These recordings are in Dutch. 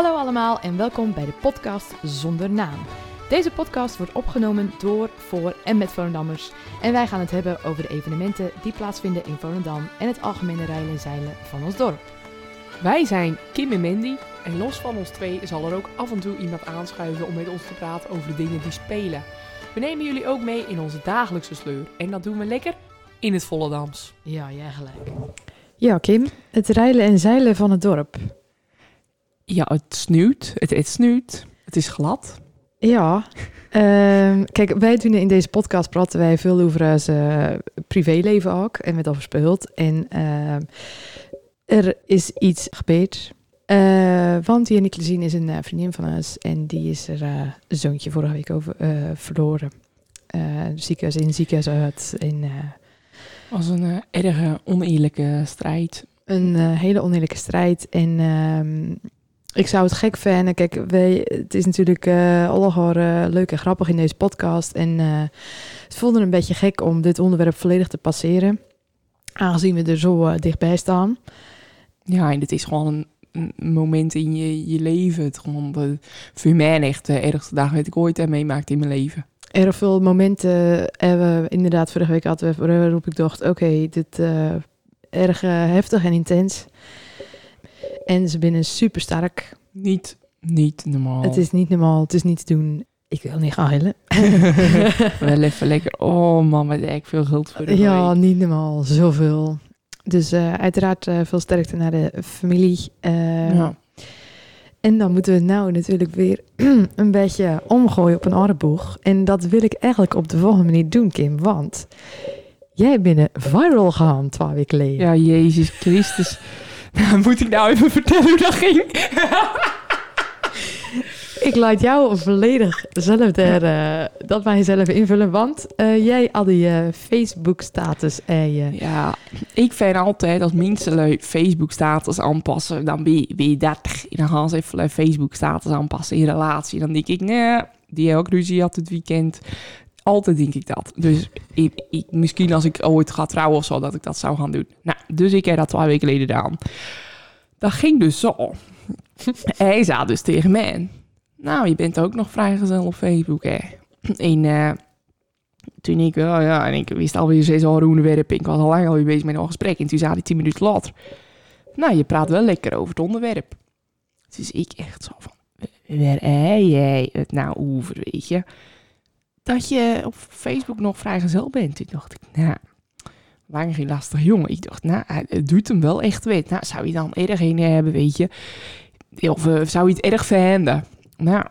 Hallo allemaal en welkom bij de podcast Zonder Naam. Deze podcast wordt opgenomen door, voor en met Volendammers. En wij gaan het hebben over de evenementen die plaatsvinden in Volendam en het algemene rijden en zeilen van ons dorp. Wij zijn Kim en Mandy en los van ons twee zal er ook af en toe iemand aanschuiven om met ons te praten over de dingen die spelen. We nemen jullie ook mee in onze dagelijkse sleur en dat doen we lekker in het Volendams. Ja, jij gelijk. Ja, Kim, het rijden en zeilen van het dorp. Ja, het snuit, het, het snuit, het is glad. Ja, ehm, kijk, wij doen in deze podcast praten wij veel over ons eh, privéleven ook en met over speelt. En ehm, er is iets gebeurd. Eh, want die zien is een eh, vriendin van ons en die is er zoontje vorige week over verloren. Ziekenhuis in, ziekenhuis uit. Eh, was een erge oneerlijke strijd. een hele oneerlijke strijd. En ehm, ik zou het gek vinden. Kijk, wij, het is natuurlijk eh allemaal eh, leuk en grappig in deze podcast. En eh het voelde een beetje gek om dit onderwerp volledig te passeren. Aangezien we er zo eh, dichtbij staan. Ja, en het is gewoon een, een moment in je, je leven. Het gewoon de, voor mij echt de ergste dag wat ik ooit heb meemaakt in mijn leven. Erg veel momenten hebben we inderdaad vorige week hadden we waarop ik dacht, oké, dit eh erg heftig en intens. En ze binnen super sterk. Niet, niet normaal. Het is niet normaal, het is niet te doen. Ik wil niet gaan huilen. Wel even lekker. Oh man, wat ik veel geld voor de Ja, week. niet normaal. Zoveel. Dus eh, uiteraard eh, veel sterkte naar de familie. Eh, Ja. En dan moeten we nou natuurlijk weer een beetje omgooien op een aardboeg. En dat wil ik eigenlijk op de volgende manier doen, Kim. Want jij bent viral gegaan twee weken geleden. Ja, Jezus Christus. Moet ik nou even vertellen hoe dat ging? Ik laat jou volledig zelf er, eh, dat maar jezelf invullen. Want eh, jij had die eh, Facebook-status en je... Ja, ik vind altijd als mensen Facebook-status aanpassen, dan ben je, ben je 30. En dan gaan ze even Facebook-status aanpassen in relatie. Dan denk ik, nee, die ook ruzie had het weekend. Altijd denk ik dat. Dus ik, ik, misschien als ik ooit ga trouwen of zo, dat ik dat zou gaan doen. Nou, dus ik heb dat twee weken geleden gedaan. Dat ging dus zo. Hij zei dus tegen mij... Nou, je bent ook nog vrijgezel op Facebook, hè? En eh, toen ik, oh ja, en ik wist alweer zes al onderwerp. Ik was al lang alweer bezig met een gesprek. En toen zei hij tien minuten later... Nou, je praat wel lekker over het onderwerp. Dus ik echt zo van... Waar heb jij het nou over, weet je? Dat je op Facebook nog vrijgezel bent. Toen dacht ik, nou... Lang geen lastig jongen. Ik dacht, nou, het doet hem wel echt wet. Nou, zou je dan erg in hebben, weet je? Of eh, zou je het erg vinden? Nou,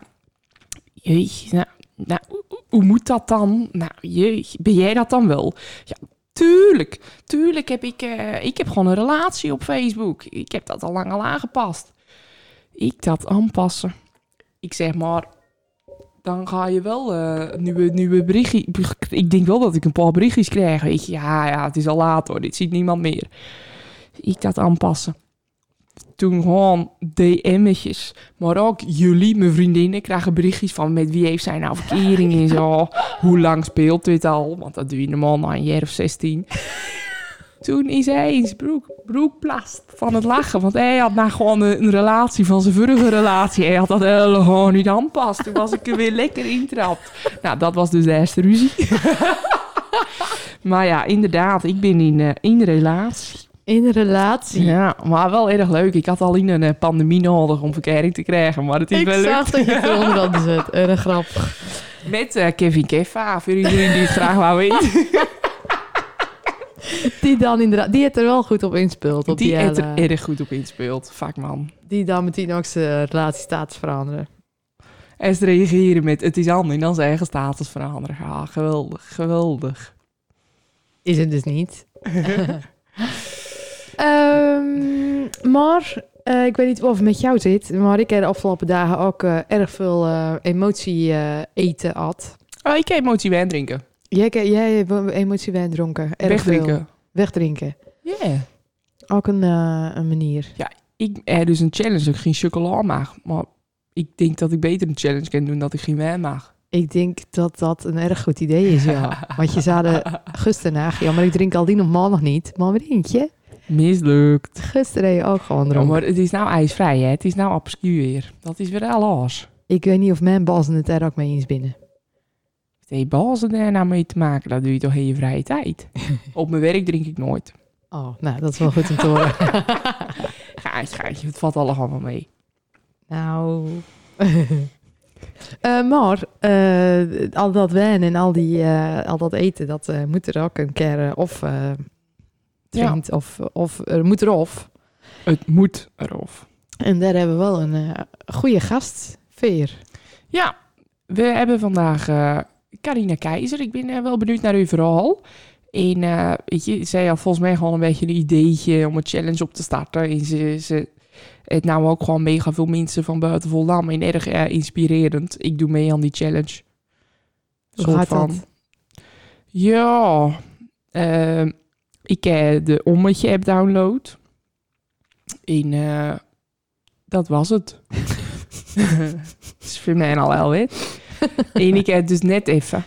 jeetje, nou, nou, hoe- hoe moet dat dan? Nou, jeetje, ben jij dat dan wel? Ja, tuurlijk. Tuurlijk heb ik... eh, ik heb gewoon een relatie op Facebook. Ik heb dat al lang al aangepast. Ik dat aanpassen. Ik zeg maar... Dan ga je wel eh nieuwe, nieuwe berichtjes... Ik denk wel dat ik een paar berichtjes krijg, weet je. Ja, ja, het is al laat hoor. Dit ziet niemand meer. Ik dat aanpassen. Toen gewoon DM'tjes. Maar ook jullie, mijn vriendinnen, krijgen berichtjes van met wie heeft zij nou verkering en zo. Hoe lang speelt dit al? Want dat doe je normaal na een jaar of 16. Toen is hij eens broek, broekplast van het lachen. Want hij had nou gewoon een, een relatie van zijn vorige relatie. Hij had dat helemaal niet aanpast. Toen was ik er weer lekker intrapt. Nou, dat was dus de eerste ruzie. maar ja, inderdaad, ik ben in, eh, in relatie. In een relatie. Ja, maar wel erg leuk. Ik had al in een eh, pandemie nodig om verkering te krijgen, maar het is Ik wel leuk. zag dat je het. Erg grappig. Met eh, Kevin Keffa, voor iedereen die het graag wou weten. Die dan inderdaad, die het er wel goed op inspeelt. Op die, Die het er erg goed op inspeelt. Fuck man. die dan meteen ook zijn relatiestatus veranderen. En ze reageren met het is anders en dan zijn eigen status veranderen. Ja, geweldig, geweldig. Is het dus niet. Ehm, maar eh, ik weet niet of het met jou zit, maar ik heb de afgelopen dagen ook eh, erg veel eh, emotie eten had. Oh, ik heb emotie wijn drinken. Jij, jij emotie wijn dronken. Erg veel. Wegdrinken. Wegdrinken. Ja. Ook een, eh, een manier. Ik heb dus een challenge ik geen chocola mag. Maar ik denk dat ik beter een challenge kan doen dat ik geen wijn mag. Ik denk dat dat een erg goed idee is, ja. Want je de gisteren ja, maar ik drink al die nog maandag niet. Maar wat denk je? Mislukt. Gisteren ook gewoon Ja, dronken. maar het is nou ijsvrij, hè? Het is nou weer. Dat is weer alles. Ik weet niet of mijn bazen het er ook mee eens binnen. Heeft bazen daar nou mee te maken? Dat doe je toch in je vrije tijd? Op mijn werk drink ik nooit. Oh, nou, dat is wel goed om te horen. Gaatje, gaatje, het valt allemaal mee. nou... Eh, maar eh, al dat wijn en al, die, eh, al dat eten, dat moet er ook een keer of drinkt of, of er moet erop. Het moet erop. En daar hebben we wel een goede gast, Veer. Ja, we hebben vandaag Carina Keizer. Ik ben eh, wel benieuwd naar uw verhaal. En eh, weet je, zij had volgens mij gewoon een beetje een ideetje om een challenge op te starten. En ze, ze het nou ook gewoon mega veel mensen van buiten Volendam en erg eh, inspirerend. Ik doe mee aan die challenge. Hoe Soort gaat van- dat? Ja, ehm, ik heb de Ommetje app download. En dat was het. Dat is voor mij al wel. En ik heb dus net even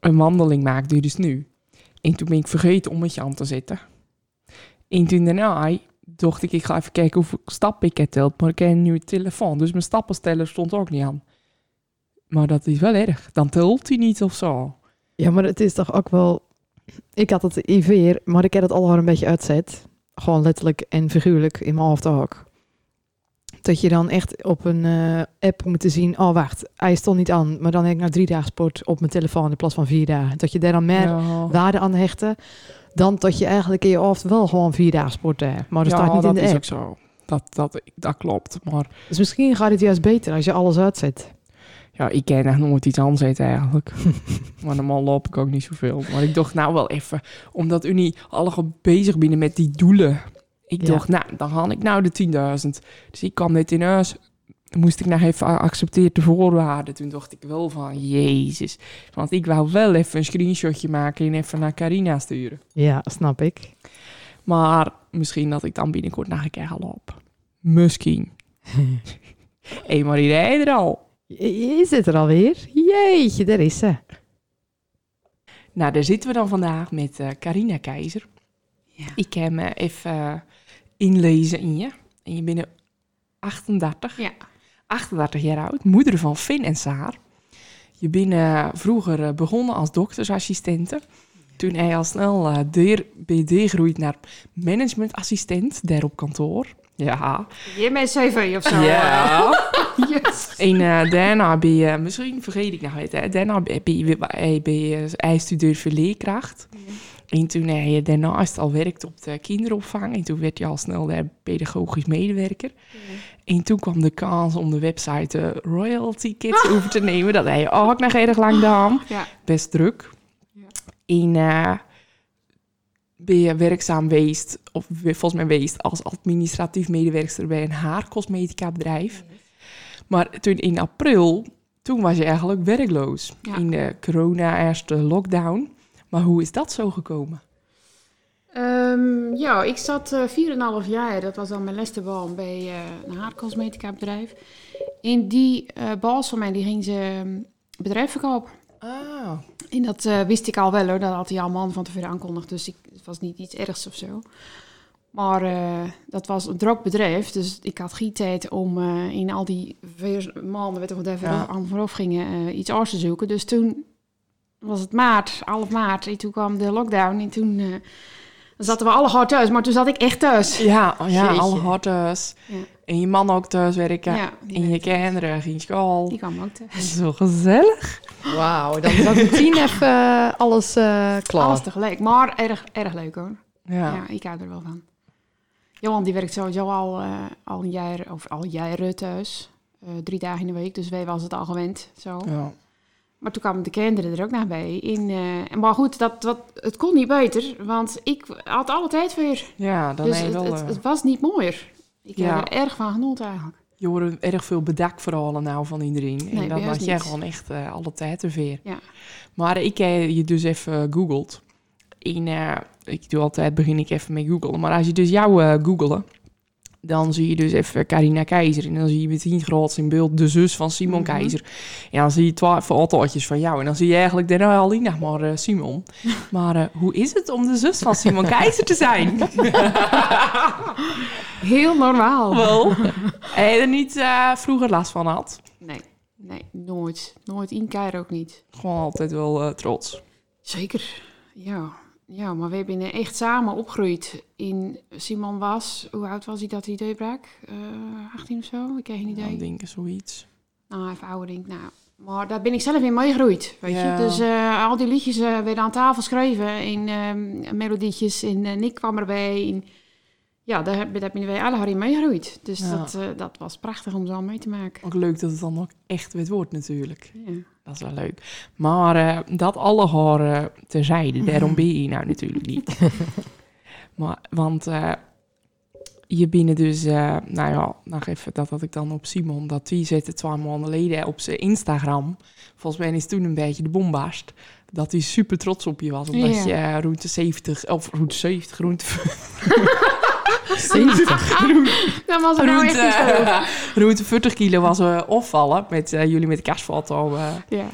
een wandeling gemaakt, dus nu. En toen ben ik vergeten Ommetje aan te zetten. En toen daarna dacht ik, ik ga even kijken hoeveel stappen ik heb teld. Maar ik heb een nieuwe telefoon, dus mijn stappensteller stond ook niet aan. Maar dat is wel erg. Dan telt hij niet of zo. Ja, maar het is toch ook wel... Ik had het Veer, maar ik heb het al een beetje uitzet. Gewoon letterlijk en figuurlijk in mijn hoofd ook. Dat je dan echt op een eh, app moet zien... Oh, wacht, hij stond niet aan. Maar dan heb ik nou drie dagen sport op mijn telefoon in plaats van vier dagen. Dat je daar dan meer Ja. waarde aan hechten... dan dat je eigenlijk in je hoofd wel gewoon vier dagen sport hebt. Maar dat ja, staat niet in dat de is app. ook zo. Dat, dat, dat klopt. Maar Dus misschien gaat het juist beter als je alles uitzet. ja, ik ken echt nooit iets aanzetten eigenlijk. maar normaal loop ik ook niet zoveel. Maar ik dacht nou wel even, omdat u niet alle bezig binnen met die doelen. Ik Ja. dacht, nou, dan haal ik nou de 10.000. Dus ik kwam net in huis. Moest ik nog even accepteer de voorwaarden. Toen dacht ik wel van, jezus. Want ik wou wel even een screenshotje maken en even naar Carina sturen. Ja, snap ik. Maar misschien dat ik dan binnenkort nog een keer lopen. Misschien. Hé, maar die rijden er al. Je zit er alweer. Jeetje, daar is ze. Nou, daar zitten we dan vandaag met eh Carina Keizer. Ja. Ik heb me even eh, inlezen in je. En je bent 38. Ja. 38 jaar oud, moeder van Finn en Saar. Je bent eh, vroeger eh, begonnen als doktersassistente. Toen hij al snel eh deer, ben je deurgegroeid naar managementassistent, daar op kantoor. Ja. Je bent CV of zo. Ja. Yes. En eh, daarna ben je, misschien vergeet ik nou het, hè, daarna ben je, ben je, hij studeerde voor leerkracht. En toen hij je daarnaast al werkte op de kinderopvang. En toen werd hij al snel daar pedagogisch medewerker. En toen kwam de kans om de website eh, Royalty Kids over te nemen. Dat hij ook nog erg lang gedaan. Ja. Best druk. Ja. En eh, ben je werkzaam geweest, of volgens mij geweest, als administratief medewerker bij een haarcosmetica bedrijf. Maar toen in april, toen was je eigenlijk werkloos. In de corona-eerste lockdown. Maar hoe is dat zo gekomen? Ehm, ja, ik zat eh 4,5 jaar, dat was dan mijn laatste baan bij eh, een haarcosmetica bedrijf. En die baas van mij, die ging ze ehm, bedrijf verkopen. Ah, En dat wist ik al wel hoor, dat had hij al man van tevoren aankondigd. Dus ik, het was niet iets ergs of zo. Maar dat was een druk bedrijf, dus ik had geen tijd om in al die vier maanden, weet ik wat even Ja. aan vooraf gingen, iets anders te zoeken. Dus toen was het maart, half maart, en toen kwam de lockdown en toen eh, zaten we alle hard thuis. Maar toen zat ik echt thuis. ja, oh ja Jeetje. alle hard thuis. Ja. En je man ook thuis werken. Ja, en je kinderen ging school. Die kwam ook thuis. Zo gezellig. Wauw, dan zat meteen even eh, alles eh, klaar. Alles tegelijk, maar erg, erg leuk hoor. Ja. Ja. ik hou er wel van. Johan die werkt sowieso al, al een jaar, of al jaren thuis. Eh, drie dagen in de week, dus wij was het al gewend. Zo. ja. Maar toen kwamen de kinderen er ook naar bij. In, eh, en maar goed, dat, dat, het kon niet beter, want ik had alle tijd weer. Ja, dan dus het, wel... het, eh, het was niet mooier. Ik Ja. heb er erg van genoten eigenlijk. je hoort erg veel bedakverhalen nou van iedereen. Nee, en ons had jij gewoon echt eh, alle tijd te veer. Ja. Maar ik heb je dus even googeld. En eh, ik doe altijd, begin ik even met googlen. Maar als je dus jou googelen, dan zie je dus even Carina Keizer. En dan zie je meteen groot in beeld de zus van Simon Mhm. Keizer. En dan zie je twaalf fotootjes van jou. En dan zie je eigenlijk daarna alleen nog maar eh, Simon. Maar eh, hoe is het om de zus van Simon Keizer te zijn? Heel normaal. Wel. En je er niet eh, vroeger last van had. Nee, nee, nooit. Nooit in Cairo ook niet. Gewoon altijd wel trots. Zeker, ja. Ja, maar we hebben echt samen opgegroeid. In Simon was, hoe oud was hij dat hij doorbrak? Eh 18 of zo? Ik heb geen idee. Dan denk ik zoiets. Nou, even ouder denk ik. Nou, maar daar ben ik zelf in meegegroeid, weet Ja. je. Dus eh, al die liedjes eh, werden aan tafel geschreven in ehm, melodietjes. En Nick kwam erbij. En, ja, daar, heb- daar ben wij alle in meegegroeid. Dus Ja. dat, eh, dat was prachtig om zo mee te maken. Ook leuk dat het dan ook echt wit wordt natuurlijk. Ja. Dat is wel leuk. Maar eh, dat alle horen terzijde, daarom ben je nou natuurlijk niet. maar, want eh, je binnen dus, eh, nou ja, nog even dat had ik dan op Simon, dat die zette twee maanden geleden op zijn Instagram. Volgens mij is toen een beetje de bombast. Dat hij super trots op je was, omdat Ja. je route 70, of route 70, route, 70. Dat was er nou echt niet route, veel. route 40 kilo was eh opvallen met eh, jullie met de kerstfoto. eh, Ja.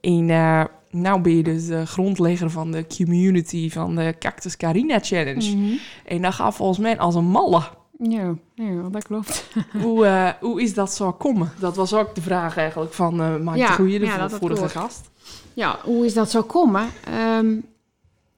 En eh, nou ben je dus de grondlegger van de community van de Cactus Carina Challenge. Mhm. En dat gaat volgens mij als een malle. ja, ja, dat klopt. hoe, eh, hoe is dat zo komen? Dat was ook de vraag eigenlijk van uh, Mike Ja, de Goeie, de ja, vorige gast. Ja, hoe is dat zo komen? Ehm,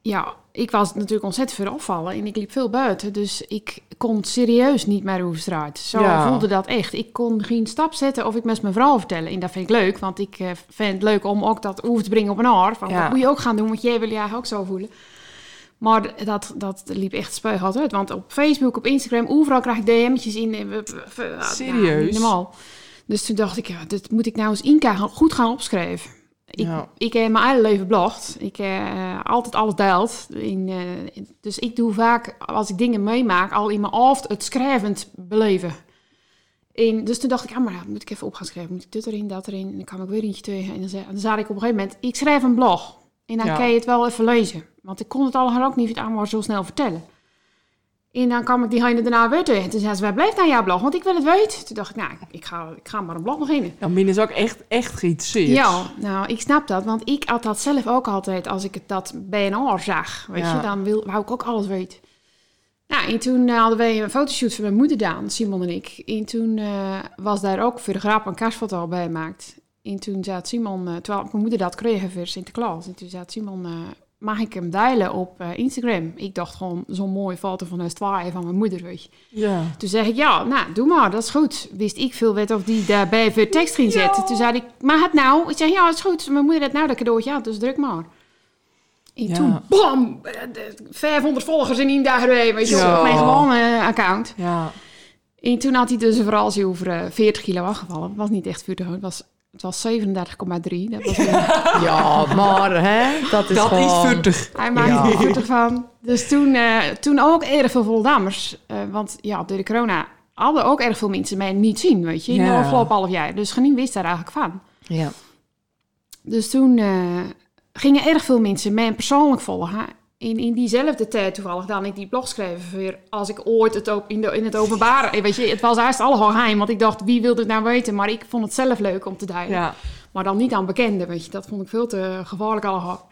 ja, ik was natuurlijk ontzettend veel opvallen en ik liep veel buiten. Dus ik kon serieus niet meer over straat. Zo Ja. voelde dat echt. Ik kon geen stap zetten of ik met mijn vrouw vertellen. En dat vind ik leuk, want ik eh, vind het leuk om ook dat over te brengen op een aar. Van, Ja. Dat moet je ook gaan doen, want jij wil je eigenlijk ook zo voelen. Maar dat, dat liep echt spuig uit. Want op Facebook, op Instagram, overal krijg ik DM'tjes in. ja, Serieus? normaal. Dus toen dacht ik, ja, dit moet ik nou eens gaan- goed gaan opschrijven. Ik, Ja. ik heb mijn hele leven blogd. Ik heb eh, altijd alles deelt. In, eh, dus ik doe vaak, als ik dingen meemaak, al in mijn hoofd het schrijvend beleven. En dus toen dacht ik, ah, maar ja, moet ik even op gaan schrijven. Moet ik dit erin, dat erin? En dan kwam ik weer eentje tegen. En dan zei, dan zei ik op een gegeven moment, ik schrijf een blog. En dan Ja. kan je het wel even lezen. Want ik kon het allemaal ook niet allemaal zo snel vertellen. En dan kwam ik die heine daarna weer tegen. En toen zei ze, waar blijft nou jouw blog? Want ik wil het weten. Toen dacht ik, nou, ik ga, ik ga maar een blog beginnen. Dan je dus ook echt, echt geïnteresseerd. Ja, nou, ik snap dat. Want ik had dat zelf ook altijd als ik het dat bij een oor zag. Weet Ja. je, dan wil, wou ik ook alles weten. Nou, en toen eh, hadden wij een fotoshoot van mijn moeder gedaan, Simon en ik. En toen eh, was daar ook voor de grap een kerstfoto bij gemaakt. En toen zei Simon, eh, terwijl mijn moeder dat kreeg voor Sinterklaas. En toen zei Simon, mag ik hem delen op eh, Instagram? Ik dacht gewoon, zo'n mooie foto van een zwaaien van mijn moeder, weet je. Ja. Toen zeg ik, ja, nou, doe maar, dat is goed. Wist ik veel wet of die daarbij voor tekst ging zetten. Toen zei ik, maar het nou? Ik zeg, ja, dat is goed. Mijn moeder had nou dat cadeautje aan, dus druk maar. En Ja. toen, bam, eh, de- 500 volgers in één dag erbij, weet je, Zo. op mijn gewone account. Ja. En toen had hij dus een verhaal over eh, 40 kilo afgevallen. Het was niet echt vuur te houden, het was, het was 37,3. Dat was een- Ja, maar hè, dat is Dat is gewoon... futtig. Hij maakte Ja. er futtig van. Dus toen, eh, toen ook erg veel Voldammers. eh want ja, door de corona hadden ook erg veel mensen mij niet zien, weet je. In Ja. de afgelopen half jaar. Dus geen wist daar eigenlijk van. Ja. Dus toen eh, gingen erg veel mensen mij persoonlijk volgen. In, in diezelfde tijd toevallig dan ik die blog schreef weer als ik ooit het ook in, de, in het openbaar... eh, Weet je, het was eerst allemaal geheim, want ik dacht, wie wil dit nou weten? Maar ik vond het zelf leuk om te delen. Ja. Maar dan niet aan bekenden, weet je. Dat vond ik veel te gevaarlijk allemaal.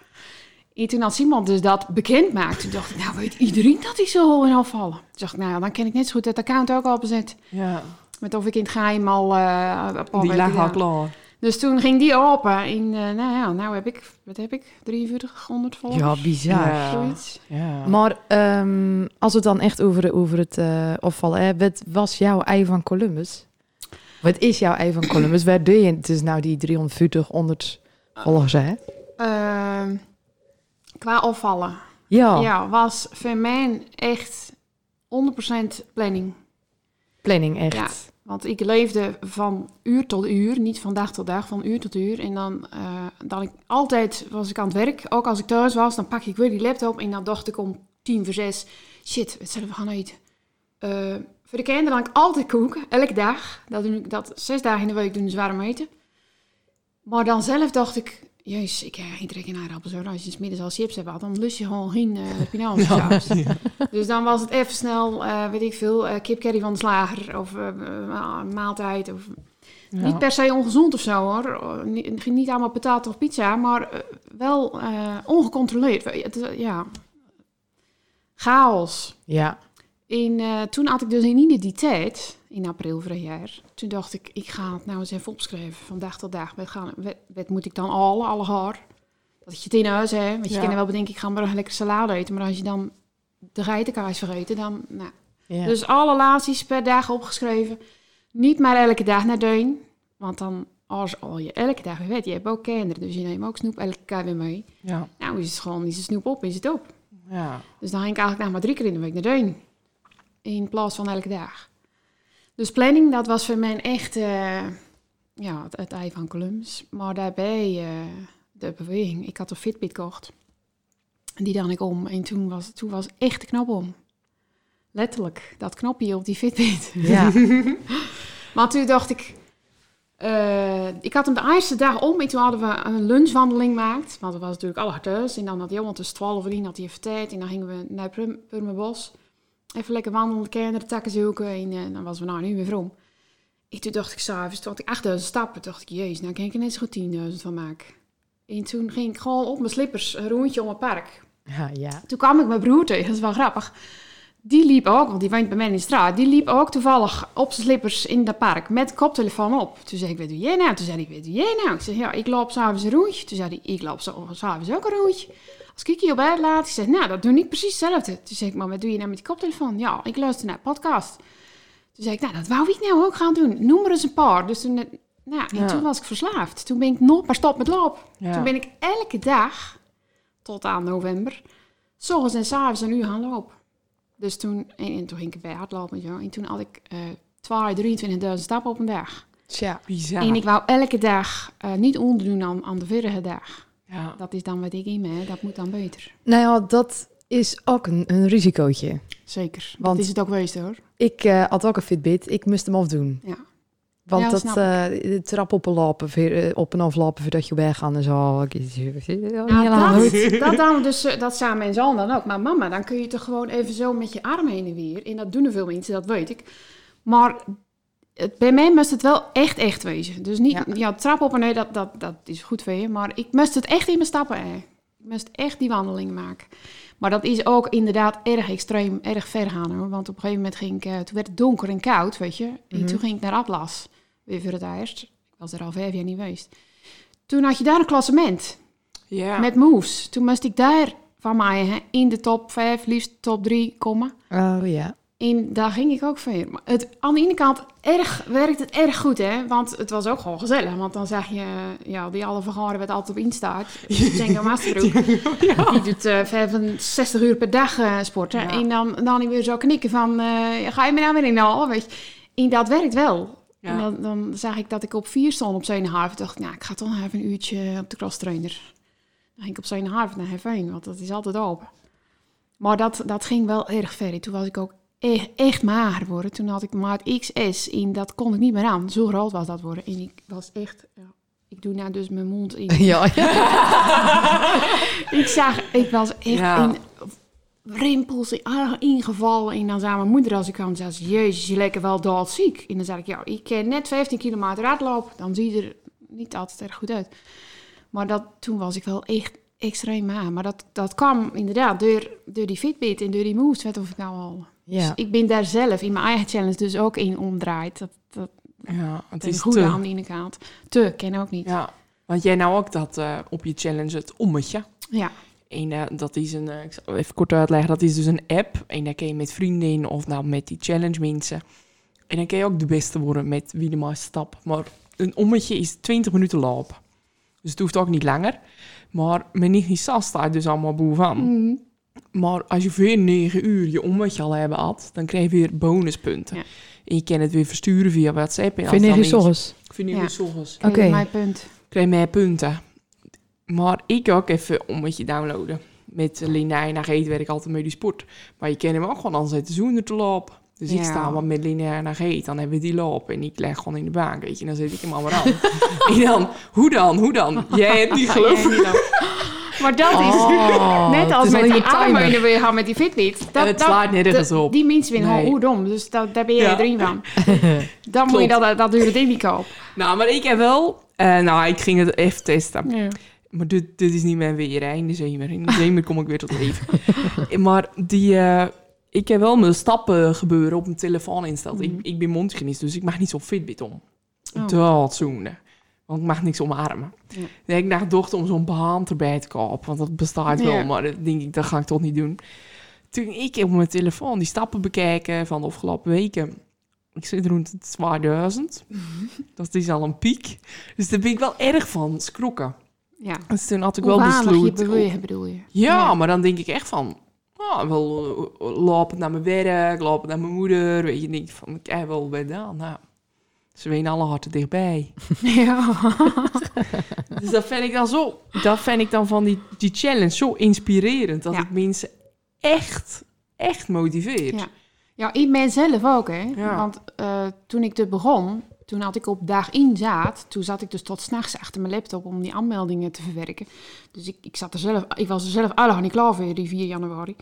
En toen had Simon dus dat bekend maakte, toen dacht ik, nou weet iedereen dat hij zo in afvallen. Toen dacht ik, nou ja, dan ken ik net zo goed het account ook al bezet. ja. Met of ik in het geheim al paar Die lag al klaar. Dus toen ging die open. En eh, nou ja, nou heb ik, wat heb ik? 4300 volgers? ja, bizar. Ja. Zoiets. Ja. Maar ehm, als we het dan echt over, over het eh opvallen hebben, wat was jouw ei van Columbus? Wat is jouw ei van Columbus? Waar doe je het is nou die 340, 100 volgers, hè? Ehm, qua opvallen. Ja, Ja, was voor mij echt 100% planning. planning echt. Want ik leefde van uur tot uur, niet van dag tot dag, van uur tot uur. En dan, eh, dan ik, altijd was ik aan het werk, ook als ik thuis was, dan pak ik weer die laptop en dan dacht ik om tien voor zes, shit, wat zullen we gaan eten? Eh, voor de kinderen dan ik altijd koken, elke dag. Dat doe ik dat zes dagen in de week doen ze warm eten. Maar dan zelf dacht ik, Jezus, ik, eh, ik trek aardappel zo. Als je 's middags al chips hebt gehad, dan lust je gewoon geen uh, pinauwsaus. Dus dan was het even snel, eh, weet ik veel, kip curry van de slager of maaltijd. Of, Ja. Niet per se ongezond of zo hoor. Oh, Niet, niet allemaal patat of pizza, maar wel ongecontroleerd. Ja, chaos. Ja. In, toen had ik dus in die tijd, in april vorig jaar, toen dacht ik, ik ga het nou eens even opschrijven, van dag tot dag. Wat, gaan, wat, wat moet ik dan alle, alle haar? Dat je het in huis hebt, want je Ja. kan wel bedenken, ik ga maar een lekker salade eten. Maar als je dan de geitenkaas vergeten, dan... Nou. ja. Dus alle relaties per dag opgeschreven. Niet maar elke dag naar deun, want dan... Als al je elke dag weer weet, je hebt ook kinderen, dus je neemt ook snoep elke keer weer mee. Ja. Nou is het gewoon, is de snoep op, is het op. Ja. Dus dan ging ik eigenlijk nog maar drie keer in de week naar Deun. In plaats van elke dag. Dus planning, dat was voor mij echt eh, ja, het, het ei van Columbus. Maar daarbij eh, de beweging. Ik had een Fitbit gekocht. En die dan ik om. En toen was, toen was echt de knop om. Letterlijk, dat knopje op die Fitbit. ja. Maar toen dacht ik... eh, ik had hem de eerste dag om en toen hadden we een lunchwandeling gemaakt. Want het was natuurlijk alle thuis. En dan had Johan tussen 12 en 1 had hij even tijd. En dan gingen we naar Prum- Purmerbos. Even lekker wandelen, kinderen, takken zoeken. En dan was we nou nu weer om. En toen dacht ik s'avonds, toen had ik 8000 stappen. Toen dacht ik, jezus, nou kan ik er net zo goed 10.000 van maken. En toen ging ik gewoon op mijn slippers een rondje om het park. Ja, ja. Toen kwam ik mijn broer tegen, dat is wel grappig. Die liep ook, want die woont bij mij in de straat. Die liep ook toevallig op zijn slippers in dat park met koptelefoon op. Toen zei ik, wat doe jij nou? Toen zei hij, wat doe jij nou? Ik zei, ja, ik loop s'avonds een rondje. Toen zei hij, ik loop s'avonds ook een rondje. Als ik je op bed laat, ik zeg, nou, dat doe ik precies hetzelfde. Toen zei ik, maar wat doe je nou met die koptelefoon? Ja, ik luister naar podcast. Toen zei ik, nou, dat wou ik nou ook gaan doen. Noem er eens een paar. Dus toen, eh, nou, en Ja. toen was ik verslaafd. Toen ben ik nog maar stop met lopen. Ja. Toen ben ik elke dag, tot aan november, s ochtends en s avonds een uur gaan lopen. Dus toen, en, en toen ging ik bij hardlopen en zo. En toen had ik eh 22.000 stappen op een dag. Tja. Bizar. En ik wou elke dag eh, niet onderdoen aan, aan de vorige dag. Ja. Dat is dan wat ik in me, hè. dat moet dan beter. Nou ja, dat is ook een, een risicootje. Zeker, Want- dat is het ook geweest hoor. Ik eh, had ook een Fitbit. Ik moest hem afdoen. Ja. Want Ja, dat eh, de trap op en lopen, eh, op en aflopen voordat je weggaat en zo. Goed. dat, dat, dan dus, eh, dat zijn mijn zoon dan ook. Maar mama, dan kun je toch gewoon even zo met je arm heen en weer. En dat doen er veel mensen, dat weet ik. Maar het, bij mij moest het wel echt, echt wezen. Dus niet, Ja. ja, trap op en nee, dat, dat, dat is goed voor je. Maar ik moest het echt in mijn stappen. Hè. Ik moest echt die wandelingen maken. Maar dat is ook inderdaad erg extreem, erg ver gaan hoor. Want op een gegeven moment ging ik, toen werd het donker en koud, weet je. En Mhm. toen ging ik naar Atlas, weer voor het eerst. Ik was er al vijf jaar niet geweest. Toen had je daar een klassement Ja. met moves. Toen moest ik daar van mij hè, in de top 5, liefst top 3 komen. Oh ja. En daar ging ik ook voor. Maar het, aan de ene kant erg, werkt het erg goed, hè? Want het was ook gewoon gezellig. Want dan zag je, ja, die alle vergaren wat altijd op instaat. Django Masterbroek. Die doet eh 65 uur per dag eh, sporten. Ja. En dan, dan weer zo knikken van, eh, ga je me nou weer in de hal, weet je. En dat werkt wel. Ja. En dan, dan zag ik dat ik op vier stond op Zevenhaven. dacht ik, nou, ik ga toch nog even een uurtje op de cross trainer. Dan ging ik op Zevenhaven naar Heveen, want dat is altijd open. Maar dat, dat ging wel erg ver. Toen was ik ook echt, echt mager geworden. Toen had ik maat XS en dat kon ik niet meer aan. Zo groot was dat worden. En ik was echt... Ja, ik doe nou dus mijn mond in. Ja, ja. ik zag, ik was echt Ja. in rimpels in- ah, ingevallen. En dan zei mijn moeder als ik kwam, zei ze, jezus, je lekker wel doodziek. En dan zei ik, ja, ik kan net 15 kilometer hardlopen. Dan zie je er niet altijd erg goed uit. Maar dat, toen was ik wel echt extreem aan. Maar dat, dat kwam inderdaad door, door die Fitbit en door die moves. Weet of ik nou al... ja. Dus ik ben daar zelf in mijn eigen challenge dus ook in omdraaid. Dat, dat ja, het is goed te. aan de kant. Te, ken ook niet. Ja. Want jij nou ook dat eh, op je challenge het ommetje. Ja. En eh, dat is een, eh, ik zal even kort uitleggen, dat is dus een app. En daar kun je met vrienden of nou met die challenge mensen. En dan kun je ook de beste worden met wie de meeste stap. Maar een ommetje is 20 minuten lopen. Dus het hoeft ook niet langer. Maar mijn nichtje Sas staat dus allemaal bovenaan. Mm. Maar als je voor 9 uur je ommetje al hebben had, dan krijg je weer bonuspunten. Ja. En je kan het weer versturen via WhatsApp. Vind je dan? Vind je. Oké. Oké. Mijn punt. krijg je meer punten. Maar ik ook even om wat je downloaden. Met Lina en naar eten werk ik altijd met die sport. Maar je kan hem ook gewoon aanzetten zonder te lopen. Dus ik Ja. sta wat met lineair naar geet. Dan hebben we die lopen en ik leg gewoon in de bank, weet je. Dan zit ik hem allemaal aan. en dan, hoe dan, hoe dan? Jij hebt niet geloof. Maar dat is Oh, net het als is met die armen in de weer gaan met die Fitbit. Dat, het dat- slaat nergens dat- op. Die mensen Nee. gewoon hoe dom. Dus dat, daar ben jij Ja. erin van. Dan moet je dat, dat dure ding niet kopen. Nou, maar ik heb wel... eh, nou, ik ging het even testen. Ja. Maar dit, dit is niet mijn weer, hè, in de zomer. In de zomer kom ik weer tot leven. maar die, eh, ik heb wel mijn stappen gebeuren op mijn telefoon insteld. ik, Mhm. ik ben mondgenist, dus ik mag niet zo'n Fitbit om. Oh. Dat zoenen. Want ik mag niks omarmen. Ja. Heb ik naar gedacht om zo'n baan erbij te kopen. Want dat bestaat wel, maar dat denk ik, dat ga ik toch niet doen. Toen ik op mijn telefoon die stappen bekijken van de afgelopen weken. Ik zit rond de 2000. Dat is al een piek. Dus daar ben ik wel erg van schrokken. Ja. Dus toen had ik wel je besloten. bewegen bedoel je? Ja, maar dan denk ik echt van... ah, wel uh, lopen naar mijn werk, lopen naar mijn moeder. Weet je, denk ik van, ik heb wel bij dan. Nou, ze weten alle harten dichtbij. Ja. Dus dat vind ik dan zo... Dat vind ik dan van die, die challenge zo inspirerend. Dat Ja. het mensen echt, echt motiveert. Ja. Ja, ik ben zelf ook, hè. Ja. Want eh, toen ik dit begon, toen had ik op dag in zaad. Toen zat ik dus tot s'nachts achter mijn laptop om die aanmeldingen te verwerken. Dus ik, ik, zat er zelf, ik was er zelf al niet klaar voor, die 4 januari.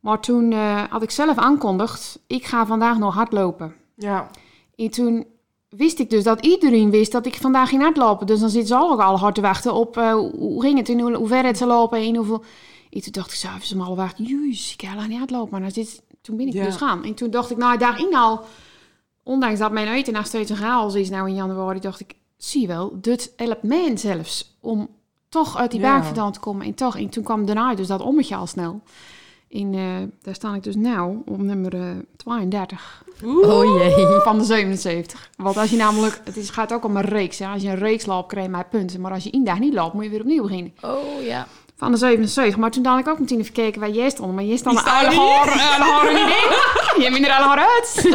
Maar toen eh, had ik zelf aankondigd, ik ga vandaag nog hardlopen. Ja. En toen wist ik dus dat iedereen wist dat ik vandaag ging hardlopen. Dus dan zitten ze al ook al hard te wachten op eh, hoe ging het en hoe, hoe ver het ze lopen en hoeveel... En toen dacht ik, zo, ze maar al wacht, jezus, ik ga lang niet hardlopen. Maar nou zit, toen ben ik Ja. dus gaan. En toen dacht ik, nou, daarin al, ondanks dat mijn eten nog steeds een chaos is nou in januari, dacht ik, zie je wel, dit helpt mij zelfs om toch uit die Ja. vandaan te komen. En toch, en toen kwam daarna dus dat ommetje al snel. En eh, daar sta ik dus nou op nummer eh, 32 Oh jee. van de 77. Want als je namelijk, het is, gaat ook om een reeks. Hè? Als je een reeks loopt, krijg je maar punten. Maar als je één dag niet loopt, moet je weer opnieuw beginnen. Oh ja. Van de 77. Maar toen had ik ook meteen even gekeken waar jij stond. Maar jij stond je niet haar, in. Je bent er alle haar uit.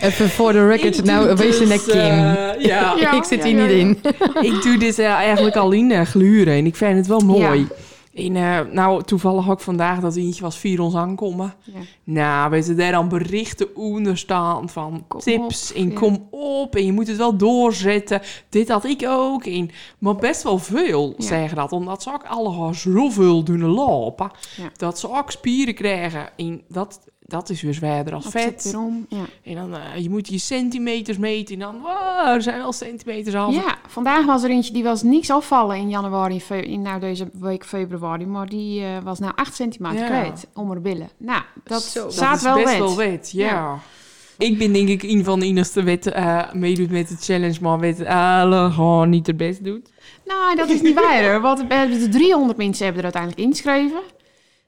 Even voor de record, Ik nou wees je dus, net Kim. ja. Ja. ik zit ja, hier ja, niet ja. in. ik doe dit eh, eigenlijk al in gluren en ik vind het wel mooi. En eh, nou, toevallig ook vandaag dat eentje was vier ons aankomen. Ja. Nou, weet je, daar dan berichten onder staan van Kom tips op, en ja. kom op en je moet het wel doorzetten. Dit had ik ook. En, maar best wel veel Ja. zeggen dat, omdat ze ook allemaal zoveel doen lopen. Dat ze ook spieren krijgen. En dat, dat is weer zwaarder als vet. erom. Ja. En dan, eh, je moet je centimeters meten. En dan, wow, er zijn wel centimeters af. ja, vandaag was er eentje die was niks afvallen in januari, in, nou deze week februari. Maar die eh, was nou 8 centimeter Ja. kwijt om haar billen. Nou, dat Zo. Staat dat is wel best wet. wel wet, ja. Ja. Ik ben denk ik een van de enigste wet eh, meedoet met de challenge, maar weet alle gewoon niet het best doet. Nou, dat is niet waar. hoor. Want de 300 mensen hebben er uiteindelijk ingeschreven.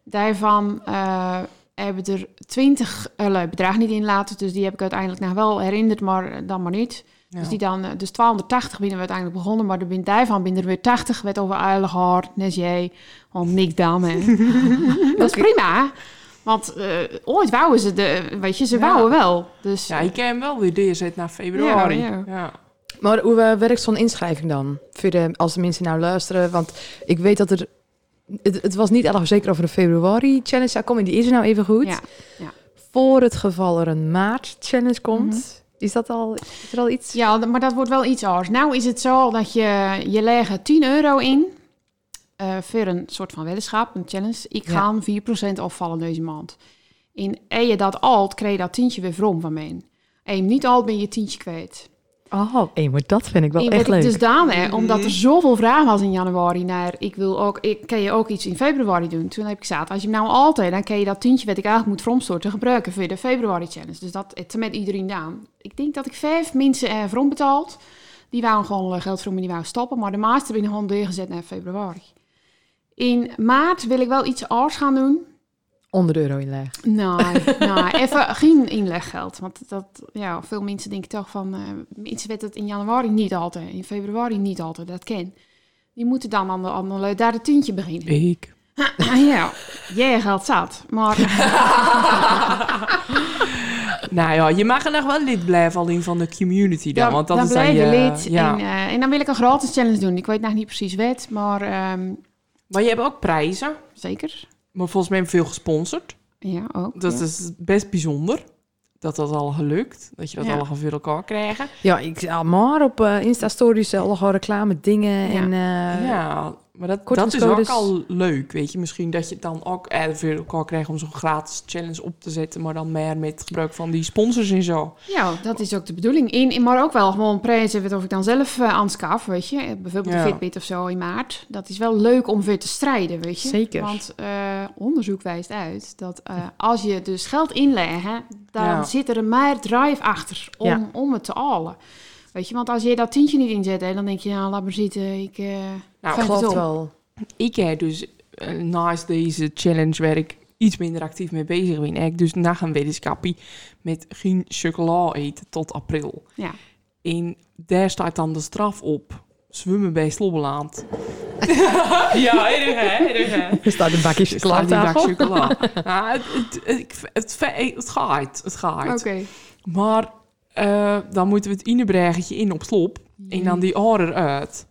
Daarvan eh, hebben er 20 uh, bedrag niet in laten. Dus die heb ik uiteindelijk nog wel herinnerd, maar eh, dan maar niet. Ja. Dus, die dan, eh, dus 280 binnen we uiteindelijk begonnen. Maar er binnen daarvan binnen er weer 80. Werd over eilig haar, net jij. Want niks dame. dat is prima. Want eh, ooit wouden ze, de, weet je, ze Ja. wouden wel. Dus Ja, je kan hem wel weer neerzetten naar februari. Ja, Ja, ja. Maar hoe eh, werkt zo'n inschrijving dan? Voor de, als de mensen nou luisteren. Want ik weet dat er... Het, het was niet erg zeker over een februari-challenge zou komen. Die is er nou even goed. Ja, Voor het geval er een maart-challenge komt. Mhm. Is dat al, is er al iets? Ja, maar dat wordt wel iets anders. Nou is het zo dat je, je legt 10 euro in eh, voor een soort van weddenschap, een challenge. Ik Ja. ga 4% afvallen deze maand. En je dat alt, krijg je dat tientje weer vrom van mij. En je niet alt, ben je tientje kwijt. Oh, hey, maar dat vind ik wel en echt leuk. ik dus gedaan heb, Mhm. omdat er zoveel vragen was in januari naar... ik wil ook, ik, kan je ook iets in februari doen? Toen heb ik gezegd, als je hem nou altijd... dan kan je dat tientje wat ik eigenlijk moet vromstorten gebruiken... voor de februari challenge. Dus dat het met iedereen gedaan. Ik denk dat ik vijf mensen eh vrom betaald. Die wouden gewoon eh, geld voor me, die wouden stoppen. Maar de meeste ben ik gewoon doorgezet naar februari. In maart wil ik wel iets anders gaan doen. 100 euro inleg. Nee, nee, even geen inleggeld. Want dat, ja, veel mensen denken toch van... eh mensen weten het in januari niet altijd. In februari niet altijd, dat ken. Die moeten dan aan de, aan de, daar de tientje beginnen. Ik. Nou ja, jij geld zat. Maar Nou ja, je mag er nog wel lid blijven alleen van de community dan. want dat dan is dan blijf je je... lid. Ja. En, eh, en dan wil ik een gratis challenge doen. Ik weet nog niet precies wat, maar ehm, Maar je hebt ook prijzen. zeker. Maar volgens mij veel gesponsord. Ja, ook. Dat ja. is best bijzonder. Dat dat al gelukt. Dat je dat Ja. al voor elkaar krijgen. Ja, ik ja, maar op eh Insta-stories al reclame dingen Ja. en... eh, ja, maar dat, dat is ook al leuk. Weet je, misschien dat je het dan ook eh, voor elkaar krijgt om zo'n gratis challenge op te zetten. Maar dan meer met gebruik van die sponsors en zo. Ja, dat is ook de bedoeling. In, in- maar ook wel gewoon prijzen wat of ik dan zelf eh aanschaf, weet je. Eh, Bijvoorbeeld Ja. de Fitbit of zo in maart. Dat is wel leuk om weer te strijden, weet je. Zeker. Want eh, onderzoek wijst uit dat eh, als je dus geld inlegt, dan Ja. zit er een meer drive achter om, Ja. om het te halen. Weet je, want als je dat tientje niet inzet, hè, dan denk je, nou, laat maar zitten. Ik, eh Nou, Klopt op. wel. Ik heb dus eh, naast deze challenge waar ik iets minder actief mee bezig ben, heb ik dus na een wetenschapje met geen chocola eten tot april. Ja. En daar staat dan de straf op. Zwemmen bij Slobbeland. ja, erg hè, erg hè. Er staat een bakje Er staat die bak chocoladetafel. chocola. Nou, het, het, het, het, het, het gaat, het gaat. Oké. Maar eh, dan moeten we het inebreggetje in op slop. En dan die oren uit.